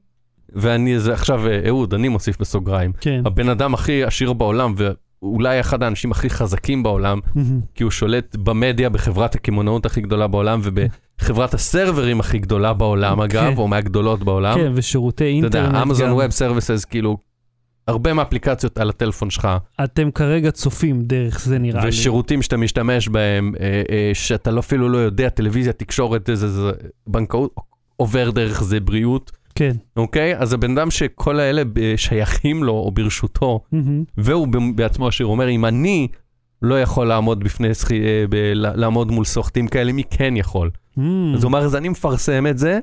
ואני, זה עכשיו, אה, אהוד, אני מוסיף בסוגריים, כן. הבן אדם הכי עשיר בעולם, ואולי אחד האנשים הכי חזקים בעולם. כי הוא שולט במדיה, בחברת הקמעונאות הכי גדולה בעולם, ובחברת הסרברים הכי גדולה בעולם, אגב, כן. או מהגדולות בעולם. כן, ושירותי אתה אינטרנט יודע, אמזון גם. ווב סרוויסס, כאילו, הרבה מהאפליקציות על הטלפון שלך, אתם כרגע צופים דרך זה נראה לי. ושירותים שאתה משתמש בהם, אה, אה, שאתה לא- אפילו לא יודע, טלוויזיה, תקשורת, זה, זה, בנקאות, עובר דרך זה בריאות, כן. אוקיי? אז הבן אדם שכל האלה ב- שייכים לו או ברשותו, מהמם. והוא בעצמו הוא אומר, אם אני לא יכול לעמוד בפני, סחי- אה, ב- לעמוד מול סוחטים כאלה, מי כן יכול? מהמם. אז הוא אמר, אז אני מפרסם את זה,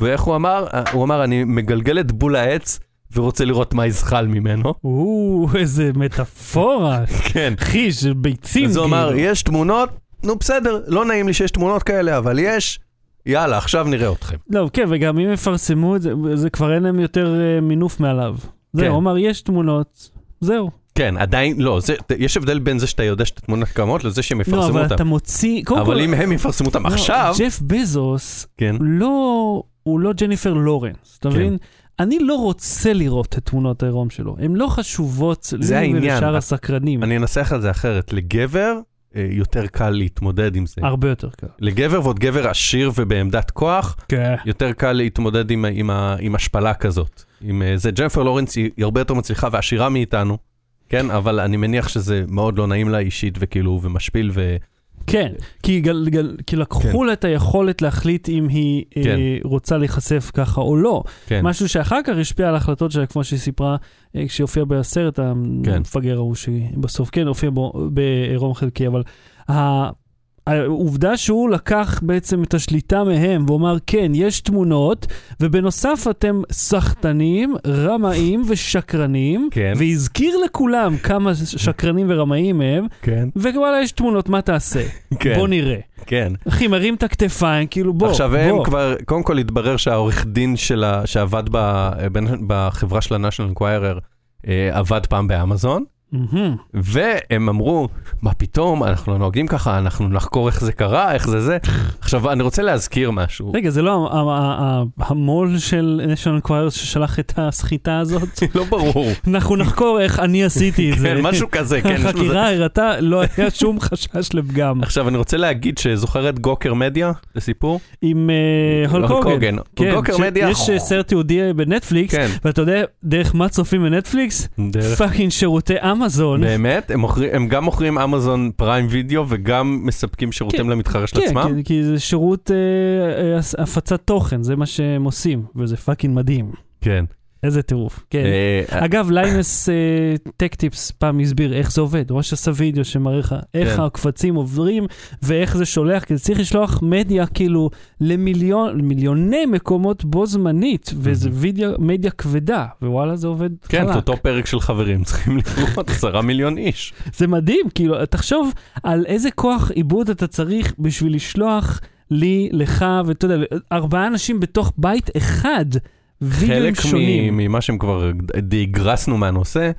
ואיך הוא אמר? אה, הוא אמר, אני מגלגל את בול העץ ורוצה לראות מה יזחל ממנו. או, איזה מטאפורה. כן. אחי, של ביצים. אז הוא כאילו. אמר, יש תמונות, נו בסדר, לא נעים לי שיש תמונות כאלה, אבל יש, יאללה, עכשיו נראה אתכם. לא, כן, וגם אם יפרסמו את זה, זה כבר אין להם יותר אה, מינוף מעליו. זהו, כן. הוא אמר, יש תמונות, זהו. כן, עדיין, לא, זה, יש הבדל בין זה שאתה יודע שאת התמונות קיימות לזה שהם לא, יפרסמו אבל אותם. אתה מוציא... אבל כל- אם הם יפרסמו אותם לא, עכשיו, ג'ף בזוס, כן, לא, הוא לא ג'ניפר לורנס, אתה כן. מבין? אני לא רוצה לראות את תמונות העירום שלו, הן לא חשובות לי. ולשאר הסקרנים. אני אנסח את זה אחרת, לגבר אה, יותר קל להתמודד עם זה. הרבה יותר קל. לגבר ועוד גבר עשיר ובעמדת כוח, כן. יותר קל להתמודד עם, עם, עם השפלה כזאת. עם אה, זה, ג'נפר לורנס היא הרבה יותר מצליחה ועשירה מאיתנו, כן, אבל אני מניח שזה מאוד לא נעים לה אישית וכאילו, ומשפיל ו... כן, כי, גל, גל, כי לקחו לה את היכולת להחליט אם היא כן. אה, רוצה להיחשף ככה או לא. כן, משהו שאחר כך השפיע על ההחלטות שלה, כמו שהיא סיפרה אה, כשהיא הופיעה בסרט, כן. המפגר ההוא שבסוף כן הופיע בו בעירום חלקי, אבל ה- העובדה שהוא לקח בעצם את השליטה מהם ואומר, כן, יש תמונות, ובנוסף אתם סחטנים, רמאים ושקרנים, כן. והזכיר לכולם כמה שקרנים ורמאים הם, כן, ווואלה, יש תמונות, מה תעשה? כן, בוא נראה. כן. אחי, מרים את הכתפיים, כאילו בוא, עכשיו בוא. הם כבר, קודם כל התברר שהעורך דין שלה, שעבד ב, בין- בחברה של ה-National Enquirer, אה, עבד פעם באמזון, מהמם. והם אמרו, מה פתאום, אנחנו לא נוהגים ככה, אנחנו נחקור איך זה קרה, איך זה זה. עכשיו, אני רוצה להזכיר משהו. רגע, זה לא המו"ל של National Enquirer ששלח את הסחיטה הזאת? לא ברור. אנחנו נחקור איך אני עשיתי את זה. כן, משהו כזה, כן. החקירה הראתה, לא היה שום חשש לפגם. עכשיו, אני רוצה להגיד שזוכר את Gawker Media, זה סיפור? עם אה, Hulk Hulk Hogan. Hogan. כן, Gawker Media- יש אה, סרט תיעודי בנטפליקס, כן. ואתה יודע דרך מה צופים בנטפליקס? fucking שירותי אמזון. באמת? הם, מוכרים, הם גם מוכרים אמזון Prime Video וגם מספקים שירותים כן. למתחרה של כן, עצמם? כי- כי זה שירות אה, אה, הפצת תוכן, זה מה שהם עושים, וזה fucking מדהים. כן. איזה טירוף. כן. אה, אגב, Linus Tech Tips פעם הסביר איך זה עובד, הוא ממש עשה וידאו שמראה לך איך כן. הקבצים עוברים ואיך זה שולח, כי זה צריך לשלוח מדיה כאילו למיליון, מיליוני מקומות בו זמנית, וזה וידאו, מדיה כבדה, ווואלה זה עובד כן, חלק. אותו פרק של חברים צריכים לראות עשרה מיליון איש. זה מדהים, כאילו, תחשוב על איזה כוח עיבוד אתה צריך בשביל לשלוח לי, לך, ואתה יודע, ארבעה אנשים בתוך בית אחד, וידאוים חלק שונים. מ- ממה שהם כבר די הגרסנו מהנושא,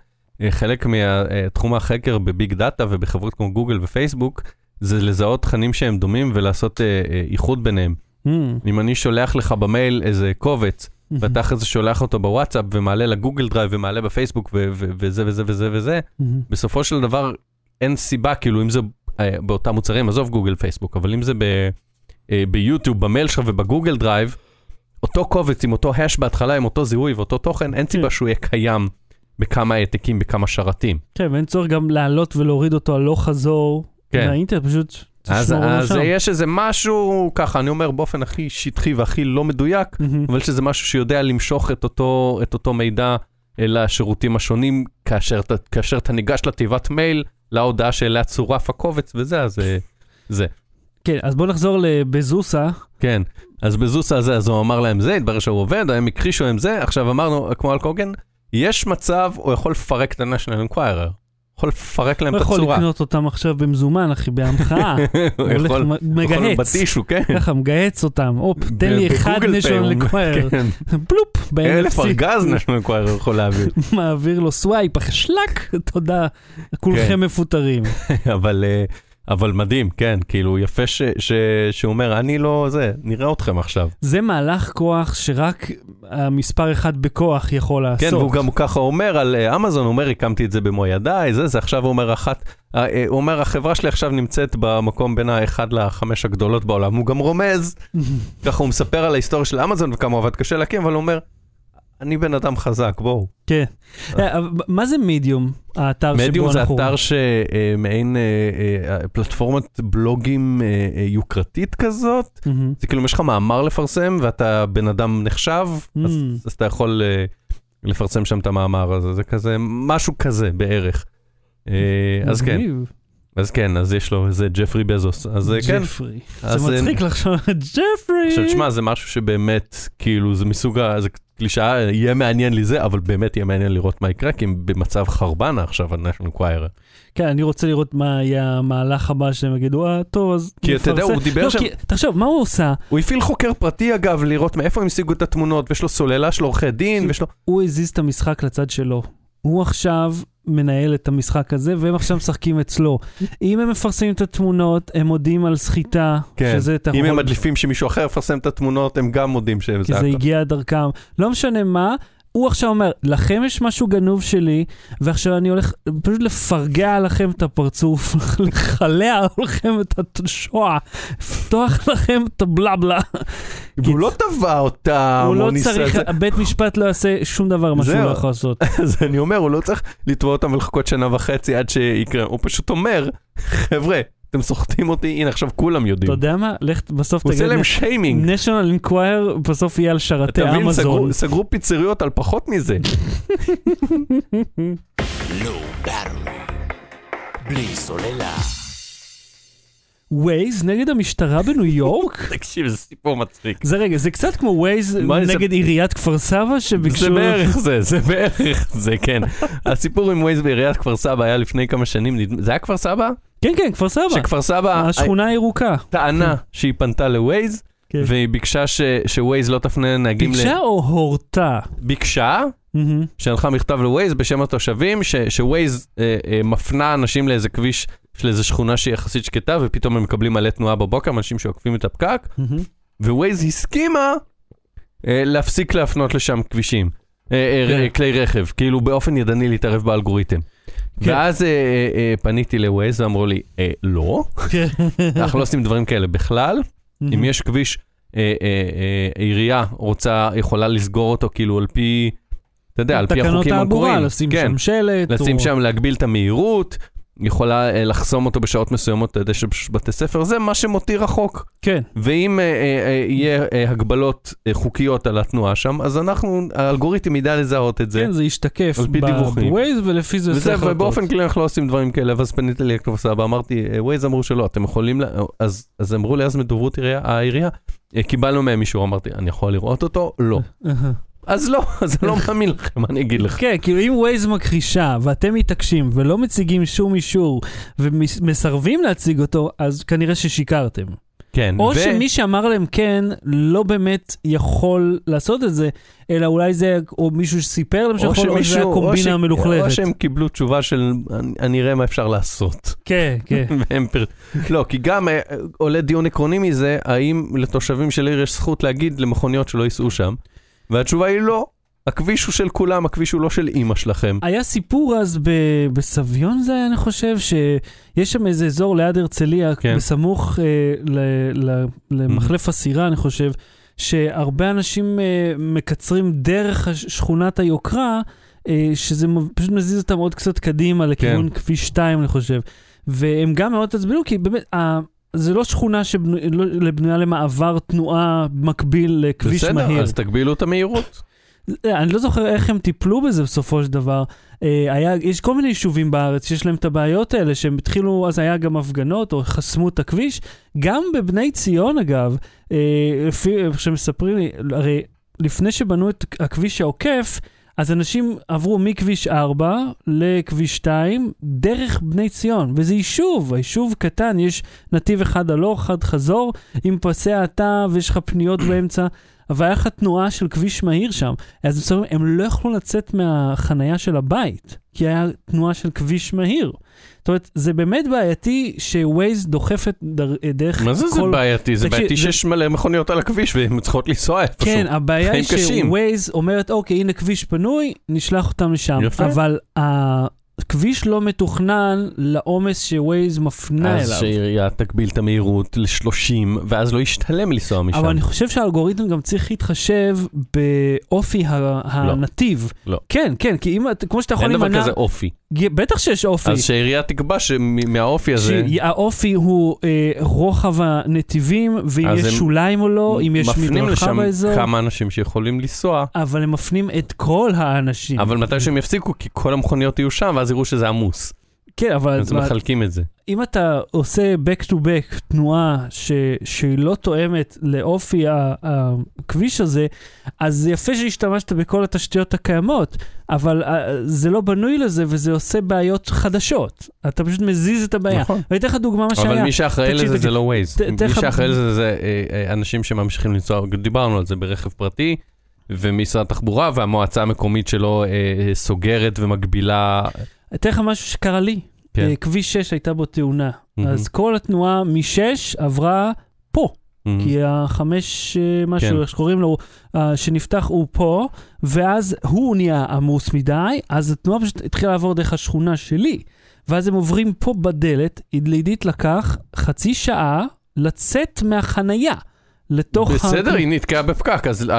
אה, חלק מתחום החקר ב-big data ובחברות כמו גוגל ופייסבוק, זה לזהות תכנים שהם דומים ולעשות אה, אה, איחוד ביניהם. Mm, אם אני שולח לך במייל איזה קובץ, mm-hmm. ואתה אחרי זה שולח אותו בוואטסאפ ומעלה לגוגל דרייב ומעלה בפייסבוק ו- ו- וזה וזה וזה וזה, Mm-hmm. בסופו של דבר אין סיבה, כאילו אם זה אה, באותם מוצרים, עזוב גוגל פייסבוק, אבל אם זה ב- אה, ביוטיוב, במייל שלך ובגוגל דרייב, אותו קובץ עם אותו hash בהתחלה, עם אותו זיהוי ואותו תוכן, אין סיבה כן. שהוא יהיה קיים בכמה העתקים, בכמה שרתים. כן, ואין צורך גם לעלות ולהוריד אותו הלוך חזור כן. מהאינטרנט, פשוט אז, אז. יש איזה משהו, ככה, אני אומר באופן הכי שטחי והכי לא מדויק, מהמם. אבל שזה משהו שיודע למשוך את אותו, את אותו מידע אל השירותים השונים, כאשר, כאשר אתה ניגש לתיבת מייל, להודעה שאליה צורף הקובץ וזה, אז אה, זה. כן, אז בוא נחזור לבזוסה. כן, אז בזוס הזה, אז הוא אמר להם זה, התברר שהוא עובד, הם הכחישו עם זה, עכשיו אמרנו, כמו אלקוגן, יש מצב, הוא יכול לפרק את ה-National Enquirer. יכול לפרק להם הוא את יכול הצורה. לקנות אותם עכשיו במזומן, אחי, בהמחאה. הוא יכול מ- יכול מגהץ. בטישו, כן. ככה, מגהץ אותם. הופ, תן לי אחד הוא- אקווייר. כן. פלופ, אלף ב-NFC. ארגז national enquirer יכול להעביר. מעביר לו סווייפ, שלק, תודה. כן. כולכם מפוטרים. אבל, אה, אבל מדהים, כן, כאילו יפה ש, ש, שהוא אומר, אני לא זה, נראה אתכם עכשיו. זה מהלך כוח שרק המספר אחד בכוח יכול לעשות. כן, והוא גם ככה אומר על אה, אמזון, הוא אומר, הקמתי את זה במו ידיי, זה, זה עכשיו אומר אחת, אה, אה, הוא אומר, החברה שלי עכשיו נמצאת במקום בין האחד לחמש הגדולות בעולם, הוא גם רומז, ככה הוא מספר על ההיסטוריה של אמזון וכמה עבד קשה להקים, אבל הוא אומר, אני בן אדם חזק, בואו. כן. אה, מה זה מידיום, האתר שבו אנחנו... מדיום זה אתר שמעין אה, אה, פלטפורמת בלוגים יוקרתית כזאת. זה כאילו אם יש לך מאמר לפרסם ואתה בן אדם נחשב. אז, אתה יכול לפרסם שם את המאמר הזה, זה כזה, משהו כזה בערך. אז כן. אז כן, אז יש לו איזה ג'פרי בזוס, אז אה, כן. ג'פרי. זה אה, מצחיק לחשוב, ג'פרי. עכשיו תשמע, זה משהו שבאמת, כאילו, זה מסוג ה... זה קלישאה, יהיה מעניין לי זה, אבל באמת יהיה מעניין לראות מה יקרה, כי הם במצב חרבנה עכשיו על national enquirer. כן, אני רוצה לראות מה יהיה המהלך הבא שהם יגידו, אה, טוב, אז כי אתה יודע, נפרסם." הוא דיבר לא, שם- תחשוב, מה הוא עושה? הוא הפעיל חוקר פרטי אגב, לראות מאיפה הם השיגו את התמונות, ויש לו סוללה של עורכי דין, ויש לו... הוא הזיז את המשחק לצד שלו. הוא עכשיו מנהל את המשחק הזה, והם עכשיו משחקים אצלו. אם הם מפרסמים את התמונות, הם מודיעים על סחיטה, שזה אתה כן. אם הם מדליפים שמישהו אחר יפרסם את התמונות, הם גם מודים שהם כי זה הגיע דרכם. לא משנה מה, הוא עכשיו אומר, לכם יש משהו גנוב שלי, ועכשיו אני הולך פשוט לפרגע לכם את הפרצוף, לחלע לכם את השואה, לפתוח לכם את הבלבלה. הוא לא תבע אותם, הוא לא צריך. בית משפט לא יעשה שום דבר מה שהוא. לא יכול לעשות. אז אני אומר, הוא לא צריך לתבוע אותם ולחכות שנה וחצי עד שיקרה, הוא פשוט אומר, חבר'ה, אתם סוחטים אותי, הנה עכשיו כולם אתה יודעים. יודע מה? לך בסוף הוא עושה תגיד, להם שיימינג. national inquire בסוף יהיה על שרתי אתה מבין, אמזון. סגרו- פיצריות על פחות מזה. Low Battery. בלי סוללה. ווייז נגד המשטרה בניו יורק? תקשיב, זה סיפור מצחיק. זה רגע, זה קצת כמו ווייז נגד עיריית כפר סבא שביקשו... זה בערך זה, זה בערך זה, כן. הסיפור עם ווייז בעיריית כפר סבא היה לפני כמה שנים, זה היה כפר סבא? כן, כן, כפר סבא. שכפר סבא השכונה הירוקה. טענה שהיא פנתה לווייז, כן. והיא ביקשה ש- שווייז לא תפנה נהגים ל... ביקשה או הורתה? ביקשה. שלחה מכתב לווייז בשם התושבים, ש- שווייז אה, אה, מפנה אנשים לאיזה כביש של איזה שכונה שהיא יחסית שקטה, ופתאום הם מקבלים מלא תנועה בבוקר, אנשים שעוקפים את הפקק, מהמם. ווייז הסכימה אה, להפסיק להפנות לשם כבישים, אה, אה, כן. כלי רכב, כאילו באופן ידני להתערב באלגוריתם. כן. ואז אה, אה, אה, פניתי לווייז ואמרו לי, אה, לא, כן. אנחנו לא עושים דברים כאלה בכלל. אם יש כביש, אה, אה, אה, עירייה רוצה, יכולה לסגור אותו כאילו על פי, אתה יודע, על פי תקנות החוקים תעבורה, המקוריים. לשים כן, שם שלט. לשים או- שם, להגביל את המהירות, יכולה אה, לחסום אותו בשעות מסוימות, אתה יודע שבתי ספר, זה מה שמותיר החוק. כן. ואם אה, אה, אה, יהיה אה, הגבלות אה, חוקיות על התנועה שם, אז אנחנו, האלגוריתם ידע לזהות את זה. כן, זה ישתקף על פי דיווחים. בווייז, ולפי זה וזה. ובאופן כללי אנחנו לא עושים דברים כאלה, ואז פניתי לי לכפר סבא, אמרתי, אה, ווייז אמרו שלא, אתם יכולים, לה... אז, אז אמרו לי אז מדוברות עירייה- העירייה, "אה, קיבלנו מהם אישור, אמרתי, אני יכול לראות אותו? לא. אז לא, אז אני לא מאמין לכם, מה אני אגיד לך? כן, כאילו אם ווייז מכחישה ואתם מתעקשים ולא מציגים שום אישור ומסרבים להציג אותו, אז כנראה ששיקרתם. כן, או ו- שמי שאמר להם כן, לא באמת יכול לעשות את זה, אלא אולי זה, או מישהו שסיפר להם שיכול, או שזה היה או קומבינה ש- או. שהם קיבלו תשובה של, "אני- אני אראה מה אפשר לעשות. כן, כן. והם פר... לא, כי גם אה, עולה דיון עקרוני מזה, האם לתושבים של עיר יש זכות להגיד למכוניות שלא ייסעו שם? והתשובה היא לא. הכביש הוא של כולם, הכביש הוא לא של אימא שלכם. היה סיפור אז ב- בסביון זה היה, אני חושב, שיש שם איזה אזור ליד הרצליה, כן. בסמוך אה, ל- ל- למחלף הסירה, אני חושב, שהרבה אנשים אה, מקצרים דרך שכונת היוקרה, אה, שזה פשוט מזיז אותם עוד קצת קדימה לכיוון כביש 2, אני חושב. והם גם מאוד עצבנו, כי באמת, זה לא שכונה שבנויה למעבר תנועה מקביל לכביש בסדר, מהיר. אז תגבילו את המהירות. אני לא זוכר איך הם טיפלו בזה בסופו של דבר. אה, היה, יש כל מיני יישובים בארץ שיש להם את הבעיות האלה, שהם התחילו, אז היה גם הפגנות או חסמו את הכביש. גם בבני ציון אגב, אה, לפי איך שמספרים לי, הרי לפני שבנו את הכביש העוקף, אז אנשים עברו מכביש 4 לכביש 2 דרך בני ציון, וזה יישוב, היישוב קטן, יש נתיב אחד הלוך, אחד חזור, עם פסי האטה ויש לך פניות באמצע, אבל היה לך תנועה של כביש מהיר שם. אז בסדר, הם לא יכלו לצאת מהחנייה של הבית, כי היה תנועה של כביש מהיר. זאת אומרת, זה באמת בעייתי שווייז דוחפת דר, דרך מה זה זה כל... בעייתי? זה בעייתי זה- שיש מלא מכוניות על הכביש והן צריכות לנסוע איפשהו. כן, הבעיה היא. שווייז אומרת, אוקיי, הנה כביש פנוי, נשלח אותם לשם. יפה. אבל הכביש לא מתוכנן לעומס שווייז מפנה אז אליו. שהעירייה תגביל את המהירות ל-30, ואז לא ישתלם לנסוע משם. אבל אני חושב שהאלגוריתם גם צריך להתחשב באופי ה- הנתיב. לא. כן, כן, כי אם, כמו שאתה יכול אין דבר להימנע, כזה אופי. בטח שיש אופי. אז שהעירייה תקבע שמהאופי הזה, שהאופי הוא אה, רוחב הנתיבים, ואם אז יש שוליים או לא, אם יש מפנים מדרכה לשם באזור, כמה אנשים שיכולים לנסוע, אבל הם מפנים את כל האנשים. אבל מתי שהם יפסיקו, כי כל המכוניות יהיו שם, ואז יראו שזה עמוס. כן, אבל אז מה- מחלקים את זה. אם אתה עושה back to back תנועה ש, שהיא לא תואמת לאופי הכביש הזה, אז זה יפה שהשתמשת בכל התשתיות הקיימות, אבל uh, זה לא בנוי לזה וזה עושה בעיות חדשות. אתה פשוט מזיז את הבעיה. נכון. ואני אתן לך דוגמה מה שהיה. אבל מי שאחראי לזה זה. לא ווייז. מי שאחראי לזה זה אה, אה, אנשים שממשיכים לנסוע, דיברנו על זה ברכב פרטי, ומשרד התחבורה והמועצה המקומית שלו אה, אה, סוגרת ומגבילה. אתן לך משהו שקרה לי. כן. אה, כביש 6 הייתה בו תאונה. מהמם. אז כל התנועה מ-6 עברה פה. מהמם. כי החמש אה, משהו, כן. איך שקוראים לו, אה, שנפתח הוא פה, ואז הוא נהיה עמוס מדי, אז התנועה פשוט התחילה לעבור דרך השכונה שלי. ואז הם עוברים פה בדלת, לעידית לקח חצי שעה לצאת מהחנייה לתוך... בסדר, ה- היא נתקעה בפקק, אז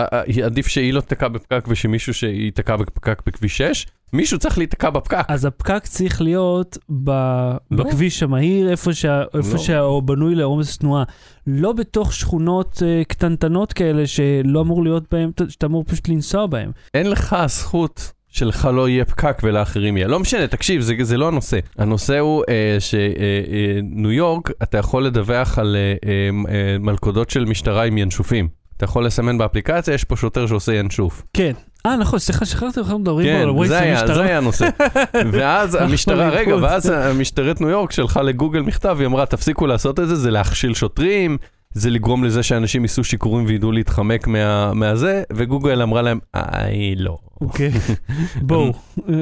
עדיף שהיא לא תתקע בפקק ושמישהו שייתקע בפקק בכביש 6, מישהו צריך להיתקע בפקק. אז הפקק צריך להיות ב... לא. בכביש המהיר, איפה, שה... איפה לא. שהוא בנוי לעומס תנועה. לא בתוך שכונות uh, קטנטנות כאלה שלא אמור להיות בהם, שאתה אמור פשוט לנסוע בהם. אין לך הזכות שלך לא יהיה פקק ולאחרים יהיה. לא משנה, תקשיב, זה, זה לא הנושא. הנושא הוא אה, שניו יורק, אתה יכול לדווח על אה, אה, אה, מלכודות של משטרה עם ינשופים. אתה יכול לסמן באפליקציה, יש פה שוטר שעושה ינשוף. כן. אה, נכון, סליחה, שכחתי לך מדברים כן, על היה, המשטרה. זה היה הנושא. ואז המשטרה, רגע. ואז המשטרת ניו יורק שלחה לגוגל מכתב, היא אמרה, תפסיקו לעשות את זה, זה להכשיל שוטרים, זה לגרום לזה שאנשים ייסעו שיכורים וידעו להתחמק מה- מהזה, וגוגל אמרה להם, איי, לא. אוקיי. בואו,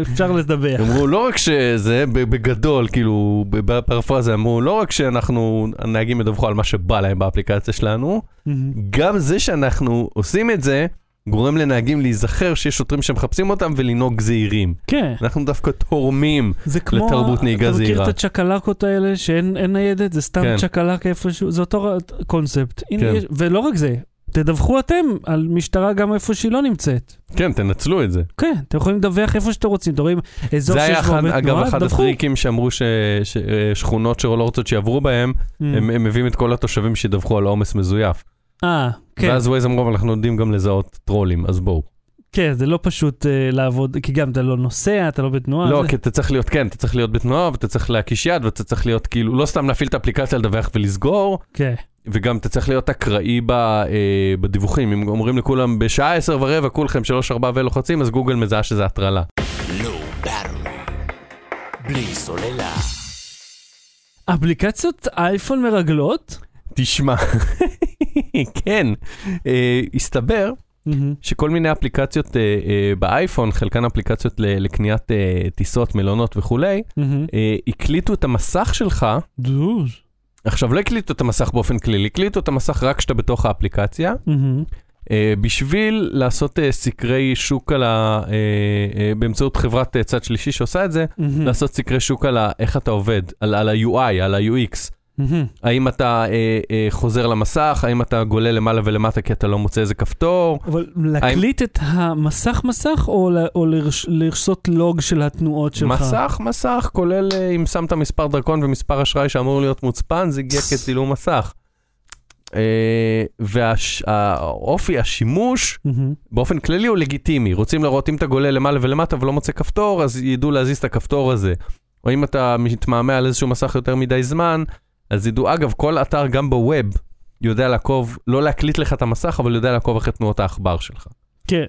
אפשר לדבר. אמרו לא רק שזה בגדול, כאילו בפרפרזה אמרו לא רק שאנחנו, הנהגים ידווחו על מה שבא להם באפליקציה שלנו, גם זה שאנחנו עושים את זה, גורם לנהגים להיזכר שיש שוטרים שמחפשים אותם ולנהוג זהירים. כן, אנחנו דווקא תורמים. זה כמו... לתרבות נהיגה אתה מכיר זהירה. את הצ'קלקות האלה שאין אין ניידת? זה סתם כן. צ'קלק איפשהו, זה אותו קונספט. הנה, כן. יש- ולא רק זה, תדווחו אתם על משטרה גם איפה שהיא לא נמצאת. כן, תנצלו את זה. כן, אתם יכולים לדווח איפה שאתם רוצים, אתם רואים אזור זה היה שיש בו אחד, הרבה אגב תנועה, אחד דווחו. הטריקים שאמרו ששכונות שלא רוצות שיעברו בהם, Mm. הם הם מביאים את כל התושבים שידווחו על עומס מזויף. אה, כן, ואז ווייז אמרו, אבל אנחנו יודעים גם לזהות טרולים, אז בואו. כן, זה לא פשוט אה, לעבוד, כי גם אתה לא נוסע, אתה לא בתנועה. לא, זה- כי אתה צריך להיות, כן, אתה צריך להיות בתנועה, ואתה צריך להקיש יד, ואתה צריך להיות כאילו, לא סתם להפעיל את האפליקציה, לדווח ולסגור, כן. וגם אתה צריך להיות אקראי ב, אה, בדיווחים. אם אומרים לכולם, בשעה עשר ורבע כולכם שלוש ארבע ולוחצים, אז גוגל מזהה שזה הטרלה. Battery. בלי סוללה. אפליקציות אייפון מרגלות? תשמע, כן, אה, הסתבר מהמם. שכל מיני אפליקציות אה, אה, באייפון, חלקן אפליקציות ל- לקניית אה, טיסות, מלונות וכולי, מהמם. אה, הקליטו את המסך שלך, does. עכשיו לא הקליטו את המסך באופן כללי, הקליטו את המסך רק כשאתה בתוך האפליקציה, מהמם. אה, בשביל לעשות אה, סקרי שוק על ה... אה, אה, באמצעות חברת אה, צד שלישי שעושה את זה, מהמם. לעשות סקרי שוק על ה... איך אתה עובד, על, על ה-UI, על ה-UX. מהמם. האם אתה אה, אה, חוזר למסך, האם אתה גולל למעלה ולמטה כי אתה לא מוצא איזה כפתור. אבל להקליט את המסך מסך או, ל- או לרש, לעשות לוג של התנועות שלך? מסך, מסך, כולל אה, אם שמת מספר דרכון ומספר אשראי שאמור להיות מוצפן, זה הגיע כצילום מסך. והאופי, השימוש, מהמם. באופן כללי הוא לגיטימי. רוצים לראות אם אתה גולל למעלה ולמטה ולא מוצא כפתור, אז ידעו להזיז את הכפתור הזה. או אם אתה מתמהמה על איזשהו מסך יותר מדי זמן, אז ידעו, אגב, כל אתר, גם בווב, יודע לעקוב, לא להקליט לך את המסך, אבל יודע לעקוב אחרי תנועות העכבר שלך. כן.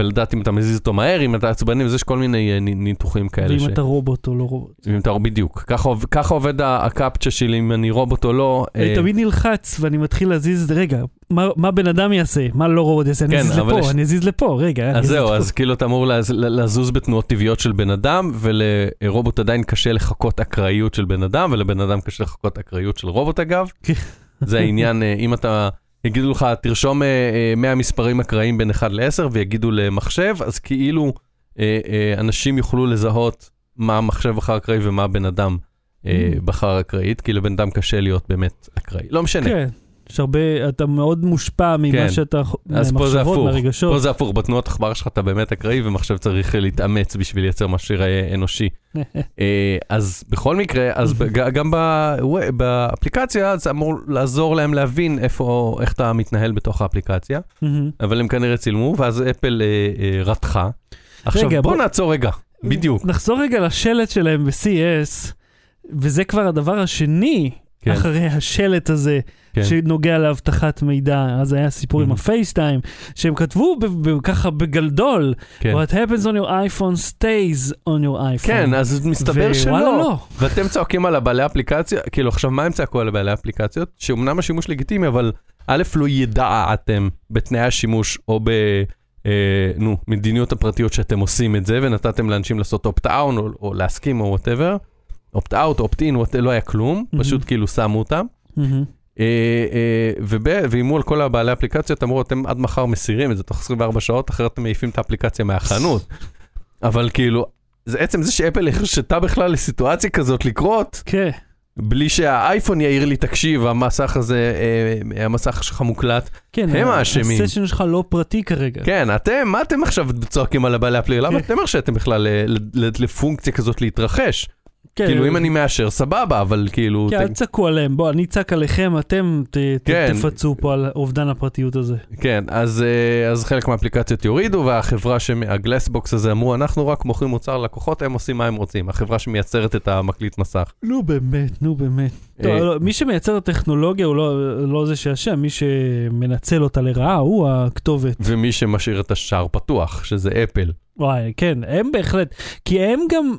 ולדעת אם אתה מזיז אותו מהר, אם אתה עצבני, אז יש כל מיני אה, ני- ניתוחים כאלה. ואם אתה רובוט או לא רובוט. אם אתה בדיוק. ככה, עוב- ככה עובד הקפצ'ה שלי, אם אני רובוט או לא. אני אה, תמיד נלחץ ואני מתחיל להזיז, רגע, מה- מה בן אדם יעשה? מה לא רובוט יעשה? אני כן, אזיז אבל יש- לפה, אני אזיז לפה, רגע. אני אז זהו, לפה. אז כאילו אתה אמור לז- לזוז בתנועות טבעיות של בן אדם, ולרובוט עדיין קשה לחקות אקראיות של בן אדם, ולבן אדם קשה לחקות אקראיות של רובוט אגב. כן. זה העניין, אה, אם אתה, יגידו לך, תרשום אה, אה, 100 מספרים אקראיים בין 1 ל-10, ויגידו למחשב, אז כאילו אה, אה, אנשים יוכלו לזהות מה המחשב בחר אקראי ומה הבן אדם אה, Mm. בחר אקראית, כי לבן אדם קשה להיות באמת אקראי. לא משנה. כן, יש הרבה, אתה מאוד מושפע כן. ממה שאתה, אז פה זה הפוך, מהרגשות. פה זה הפוך, בתנועות עכבר שלך אתה באמת אקראי ומחשב צריך אה, להתאמץ בשביל לייצר משהו שיראה אנושי. אה, אז בכל מקרה, אז גם באפליקציה זה אמור לעזור להם להבין איפה, איך אתה מתנהל בתוך האפליקציה. אבל הם כנראה צילמו, ואז אפל אה, אה, רתחה. עכשיו רגע, בוא בוא- נעצור רגע, בדיוק. נחזור רגע לשלט שלהם ב-CES, וזה כבר הדבר השני כן. אחרי השלט הזה, כן. שנוגע לאבטחת מידע. אז היה סיפור עם Mhm. הפייסטיים, שהם כתבו ב- ב- ככה בגלדול, כן. What happens on your iPhone stays on your iPhone. כן, אז מסתבר ווואלה שלא. לא. ואתם צועקים על הבעלי אפליקציה, כאילו עכשיו מה הם צעקו על הבעלי אפליקציות? שאומנם השימוש לגיטימי, אבל א' לא ידעתם בתנאי השימוש או ב... אה, נו, מדיניות הפרטיות שאתם עושים את זה, ונתתם לאנשים לעשות opt-out או, או להסכים או whatever. opt-out, opt-in, לא היה כלום, מהמם. פשוט כאילו שמו אותם. מהמם. אה, אה, ואיימו על כל הבעלי אפליקציות, אמרו, אתם עד מחר מסירים את זה תוך 24 שעות, אחרת אתם מעיפים את האפליקציה מהחנות. אבל כאילו, זה עצם זה שאפל הרשתה בכלל לסיטואציה כזאת לקרות, כן. בלי שהאייפון יעיר לי, תקשיב, המסך הזה, אה, המסך שלך מוקלט. כן, הם האשמים. הסשן שלך לא פרטי כרגע. כן, אתם, מה אתם עכשיו צועקים על הבעלי אפליקציה? למה אתם הרשיתם בכלל אה, ל- ל- לפונקציה כזאת להתרחש? כן, כאילו, אם אני מאשר, סבבה, אבל כאילו... כן, ת- אל תצעקו עליהם, בוא, אני אצעק עליכם, אתם ת- כן. תפצו פה על אובדן הפרטיות הזה. כן, אז, אה, אז חלק מהאפליקציות יורידו, והחברה, הגלסבוקס הזה אמרו, אנחנו רק מוכרים מוצר ללקוחות, הם עושים מה הם רוצים. החברה שמייצרת את המקליט מסך. נו באמת, נו באמת. אה, טוב, לא, מי שמייצר את הטכנולוגיה הוא לא, לא זה שאשם, מי שמנצל אותה לרעה הוא הכתובת. ומי שמשאיר את השער פתוח, שזה אפל. וואי, כן, הם בהחלט, כי הם גם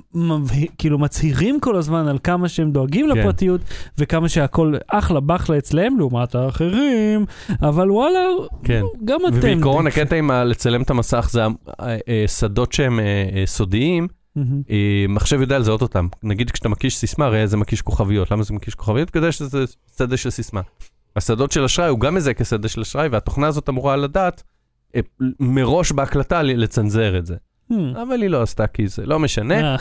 כאילו מצהירים כל הזמן על כמה שהם דואגים כן. לפרטיות, וכמה שהכל אחלה בחלה אצלם לעומת האחרים, אבל וואלה, כן. גם אתם. ובעיקרון הקטע עם לצלם את המסך זה ה- אה, שדות שהם אה, אה, סודיים. אה, מחשב יודע לזהות אותם. נגיד כשאתה מקיש סיסמה, הרי זה מקיש כוכביות. למה זה מקיש כוכביות? כדי שזה שדה של סיסמה. השדות של אשראי הוא גם מזהה כשדה של אשראי, והתוכנה הזאת אמורה לדעת אה, מראש בהקלטה לצנזר את זה. Hmm. אבל היא לא עשתה כי זה לא משנה. אה.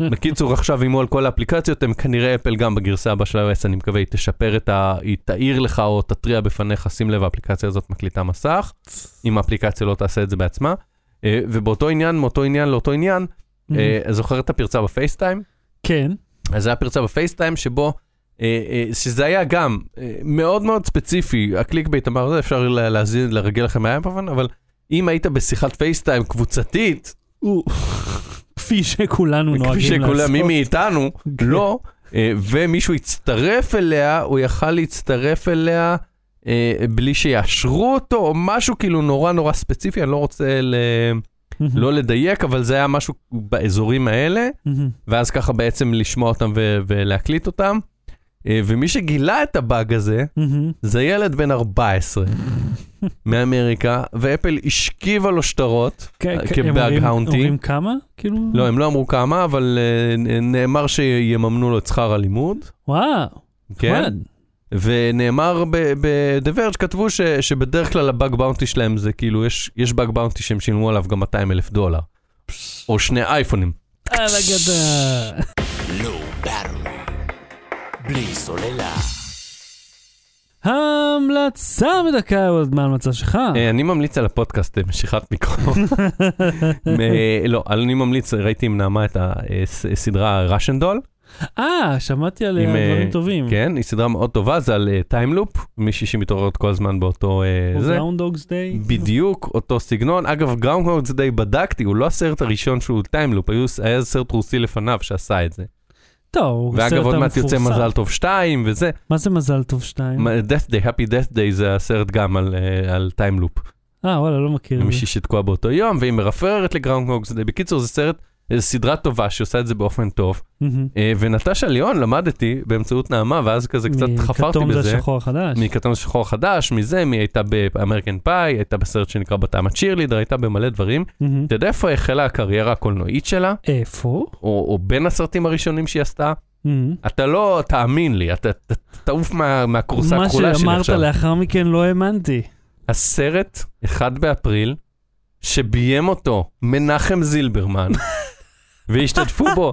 בקיצור, עכשיו איימו על כל האפליקציות, הם כנראה אפל גם בגרסה הבאה של iOS, אני מקווה, היא תשפר את ה... היא תעיר לך או תתריע בפניך, שים לב, האפליקציה הזאת מקליטה מסך, אם האפליקציה לא תעשה את זה בעצמה. אה, ובאותו עניין, מאותו עניין לאותו עניין, אה, זוכר את הפרצה ב-FaceTime? כן. אז זה היה פרצה ב-FaceTime שבו, שזה היה גם מאוד מאוד ספציפי, ה-clickbait אמר, אפשר לה- להזין, לרגל לכם מהאייפון, אבל אם היית בשיחת FaceTime קבוצתית, כפי שכולנו נוהגים כפי לעשות. שכולם, מי מאיתנו, לא, אה, ומישהו הצטרף אליה, הוא יכל להצטרף אליה אה, בלי שיאשרו אותו, או משהו כאילו נורא נורא ספציפי, אני לא רוצה ל... לא לדייק, אבל זה היה משהו באזורים האלה. ואז ככה בעצם לשמוע אותם ולהקליט אותם. אה, ומי שגילה את הבאג הזה. זה ילד בן 14 מאמריקה, ואפל השכיבה לו שטרות כבאג הם אומרים- האונטי. אומרים כמה? כאילו? לא, הם לא אמרו כמה, אבל אה, נאמר שיממנו לו את שכר הלימוד, וואו. כן? נחמד. ונאמר ב-The Verge, כתבו ש- שבדרך כלל הבאג באונטי שלהם זה כאילו, יש- יש באג באונטי שהם שילמו עליו גם 200 אלף דולר. או שני אייפונים. על הגדה. בלי סוללה. ההמלצה בדקה, עוד מה ההמלצה שלך? אה, אני ממליץ על הפודקאסט אה, משיכת מיקרו. אה, לא, אני ממליץ, ראיתי עם נעמה את הסדרה Russian Doll. אה, שמעתי אה, דברים טובים. כן, היא סדרה מאוד טובה, זה על time loop, מישהי שמתעוררת כל הזמן באותו... אה, זה. Groundhog's Day. בדיוק אותו סגנון. אגב, Groundhog's Day בדקתי, הוא לא הסרט הראשון שהוא time loop, היה סרט רוסי לפניו שעשה את זה. טוב, ואגב, עוד מעט יוצא. מזל טוב 2 וזה. מה זה מזל טוב שתיים? מה, death Day, Happy Death Day זה הסרט גם על, אה, על time loop. אה, וואלה, לא מכיר. מישהי שתקועה באותו יום, והיא מרפררת לגראונדהוג, זה- בקיצור, זה סרט, זה סדרה טובה שעושה את זה באופן טוב. אה, ונטשה ליאון למדתי באמצעות נעמה, ואז כזה קצת חפרתי מכתום זה בזה. השחור החדש. מכתום שחור חדש, מזה, מי הייתה באמריקן פאי, הייתה בסרט שנקרא בת ים הצ'ירלידר, הייתה במלא דברים. אתה יודע איפה החלה הקריירה הקולנועית שלה? איפה? או, בין הסרטים הראשונים שהיא עשתה? אתה לא תאמין לי, אתה תעוף מה, מהכורסה מה הכחולה שלי שאמרת עכשיו. לאחר מכן לא האמנתי. הסרט, 1 באפריל, שביים אותו מנחם זילברמן, והשתתפו בו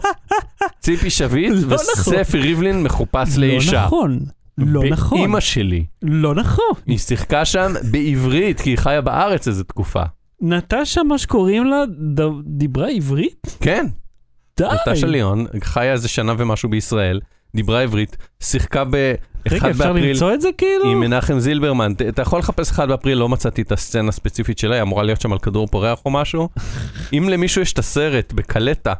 ציפי שביט לא נכון. וספי ריבלין מחופש לא לאישה. נכון. לא נכון. באימא שלי. לא נכון. היא שיחקה שם בעברית, כי היא חיה בארץ איזה תקופה. נטשה, מה שקוראים לה, ד- דיברה עברית? כן, די. נטשה ליאון חיה איזה שנה ומשהו בישראל, דיברה עברית, שיחקה ב-1 רגע, אפשר באפריל למצוא את זה כאילו? עם מנחם זילברמן. ת- אתה יכול לחפש 1 באפריל, לא מצאתי את הסצנה הספציפית שלה, היא אמורה להיות שם על כדור פורח או משהו. אם למישהו יש את הסרט בקלטה,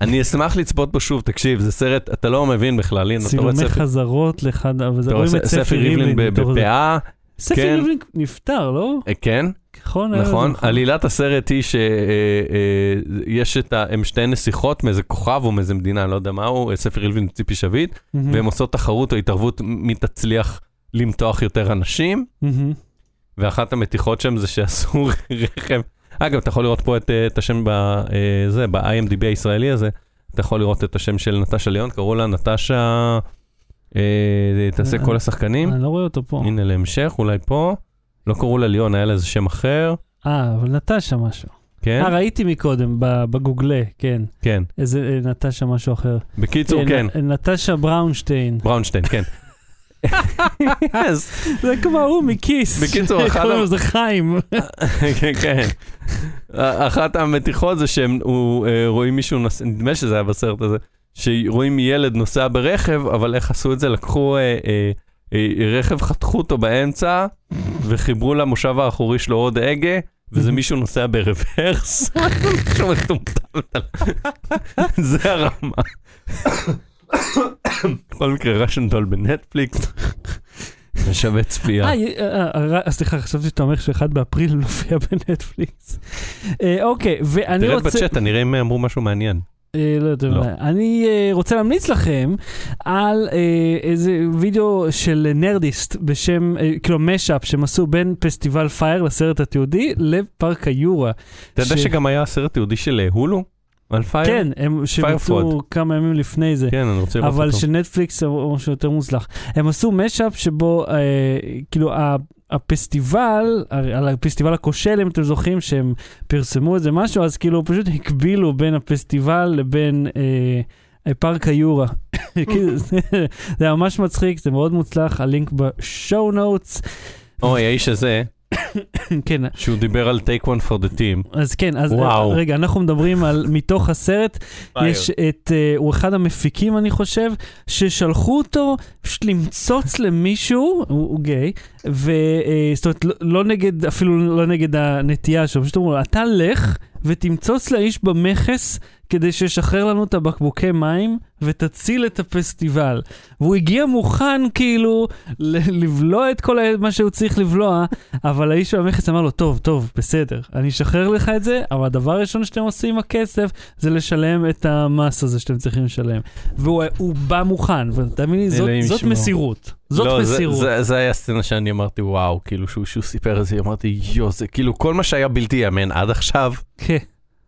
אני אשמח לצפות בו שוב, תקשיב, זה סרט, אתה לא מבין בכלל, הנה, אתה רואה צילומי חזרות לאחד, אבל זה אתה רואה רואים את ספי ריבלין ב-. בפאה, ספי כן. ריבלין נפטר, לא? אה, כן, נכון? נכון. עלילת הסרט היא שיש את ה... הם שתי נסיכות מאיזה כוכב או מאיזה מדינה, לא יודע מה הוא, ספר רילבין וציפי שביט, מהמם. והם עושות תחרות או התערבות מי תצליח למתוח יותר אנשים, מהמם. ואחת המתיחות שם זה שעשו רכב. אגב, אתה יכול לראות פה את, אה, את השם בזה, ב-IMDb הישראלי הזה, אתה יכול לראות את השם של נטשה ליאון, קראו לה נטשה, אה, תעשה אה, כל השחקנים, אני לא רואה אותו פה. הנה להמשך, אולי פה, לא קראו לה ליאון, היה לה איזה שם אחר, אה, אבל נטשה משהו. כן? אה, ראיתי מקודם, בגוגלה, כן. כן. איזה אה, נטשה משהו אחר. בקיצור, אה, כן. נטשה בראונשטיין. בראונשטיין, כן. זה כמו הוא מכיס. בקיצור, אחד קוראים ה- לזה חיים. כן, כן. אחת המתיחות זה שהם אה, רואים מישהו. נדמה שזה היה בסרט הזה, שרואים ילד נוסע ברכב, אבל איך עשו את זה? לקחו אה, אה, אה, רכב, חתכו אותו באמצע, וחיברו למושב האחורי שלו עוד הגה, וזה מישהו נוסע ברוורס, משהו מטומטם. זה הרמה. בכל מקרה, Russian Doll בנטפליקס, שווה צפייה. אה, אה, אה, אה, סליחה, חשבתי שאתה אומר שאחד באפריל מופיע בנטפליקס. אה, אוקיי, ואני רוצה... בצ'אט, נראה אם אמרו משהו מעניין. אה, לא יודע, לא. מה. אני אה, רוצה להמליץ לכם על אה, איזה וידאו של Nerdist בשם, אה, כאילו mashup שהם עשו בין פסטיבל Fyre לסרט התיעודי לפארק היורה. אתה יודע שגם היה סרט תיעודי של Hulu? על Fyre? כן, הם Fyre Fraud. כמה ימים לפני זה. כן, אני רוצה לראות אבל אותו. שנטפליקס הוא משהו יותר מוצלח. הם עשו mashup שבו, אה, כאילו, הפסטיבל, על הפסטיבל הכושל, אם אתם זוכרים, שהם פרסמו איזה משהו, אז כאילו פשוט הקבילו בין הפסטיבל לבין אה, אה, פארק היורה. כאילו, זה, זה ממש מצחיק, זה מאוד מוצלח, הלינק ב show notes. אוי, האיש הזה, כן, שהוא דיבר על take one for the team. אז כן, אז וואו. רגע, אנחנו מדברים על מתוך הסרט, יש את, uh, הוא אחד המפיקים אני חושב, ששלחו אותו פשוט למצוץ למישהו, הוא, הוא גיי, וזאת אומרת, לא, לא נגד, אפילו לא נגד הנטייה שלו, פשוט אמרו לו, אתה לך ותמצוץ לאיש במכס כדי שישחרר לנו את הבקבוקי מים ותציל את הפסטיבל. והוא הגיע מוכן כאילו לבלוע את כל מה שהוא צריך לבלוע, אבל האיש במכס אמר לו, טוב, טוב, בסדר, אני אשחרר לך את זה, אבל הדבר הראשון שאתם עושים עם הכסף זה לשלם את המס הזה שאתם צריכים לשלם. והוא הוא בא מוכן, ותאמין לי, זאת, זאת. מסירות. זאת לא, זה- מסירות. זה- זה היה סצנה שאני אמרתי, וואו, כאילו שהוא שהוא סיפר את זה, אמרתי, יו, זה כאילו כל מה שהיה בלתי ייאמן עד עכשיו, כן.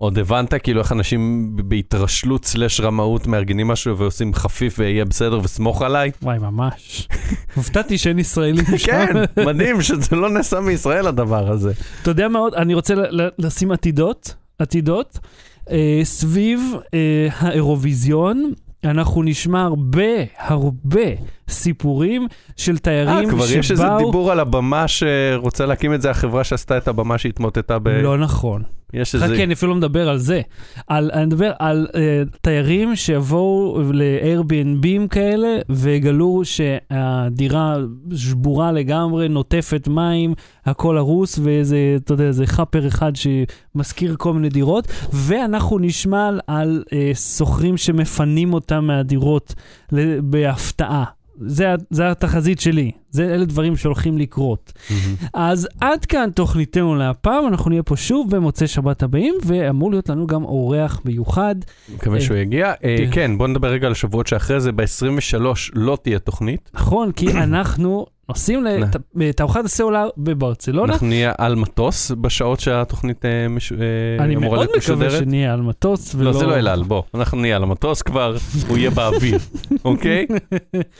עוד הבנת כאילו איך אנשים בהתרשלות סלש רמאות מארגנים משהו ועושים חפיף ויהיה בסדר וסמוך עליי. וואי, ממש. הופתעתי שאין ישראלים שם. כן, מדהים שזה לא נעשה מישראל הדבר הזה. אתה יודע מה עוד? אני רוצה לשים עתידות, עתידות. אה, סביב אה, האירוויזיון, אנחנו נשמע הרבה, הרבה סיפורים של אה, תיירים כבר יש איזה שבאו... דיבור על הבמה שרוצה להקים את זה, החברה שעשתה את הבמה שהתמוטטה ב... לא נכון. יש איזה... חכה, אני אפילו לא מדבר על זה. על, אני מדבר על uh, תיירים שיבואו ל-Airbnb כאלה ויגלו שהדירה שבורה לגמרי, נוטפת מים, הכל הרוס, ואיזה, אתה יודע, איזה חאפר אחד שמזכיר כל מיני דירות, ואנחנו נשמע על, uh, שוכרים שמפנים אותם מהדירות בהפתעה. זה, זה התחזית שלי. זה, אלה דברים שהולכים לקרות. אז עד כאן תוכניתנו להפעם, אנחנו נהיה פה שוב במוצאי שבת הבאים, ואמור להיות לנו גם אורח מיוחד. מקווה אה, שהוא יגיע. אה, כן. כן, בוא נדבר רגע על השבועות שאחרי זה, ב-23 לא תהיה תוכנית. נכון, כי אנחנו נוסעים לת- לתערוכת הסלולר בברצלונה. אנחנו נהיה על מטוס בשעות שהתוכנית אה, אה, אני אמורה מאוד להיות מקווה משודרת. שנהיה על מטוס ולא... לא, זה לא אל על, בוא, אנחנו נהיה על המטוס כבר, הוא יהיה באוויר, אוקיי?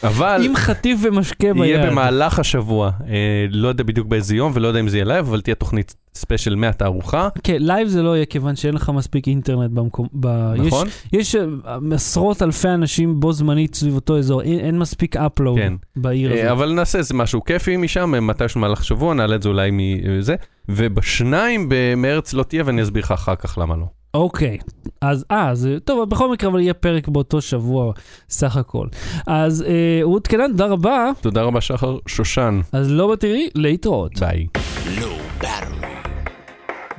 אבל עם חטיף ומשקה ביד. יהיה במהלך השבוע, אה, לא יודע בדיוק באיזה יום ולא יודע אם זה יהיה live, אבל תהיה תוכנית ספיישל מהתערוכה, כן, live זה לא יהיה כיוון שאין לך מספיק אינטרנט במקום... ב... נכון? יש, יש אה, עשרות אלפי אנשים בו זמנית סביב אותו אזור, אין, אין מספיק upload כן. בעיר אה, הזאת. אבל נעשה איזה משהו כיפי משם, אה, מתישהו במהלך השבוע, נעלה את זה אולי מזה, ובשניים במרץ לא תהיה ואני אסביר לך אחר כך למה לא. אוקיי, אז אה, אז טוב, בכל מקרה אבל יהיה פרק באותו שבוע סך הכל. אז אה, רות קנן, תודה רבה, תודה רבה שחר שושן, אז לא בתראי, להתראות. ביי.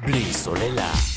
בלי סוללה.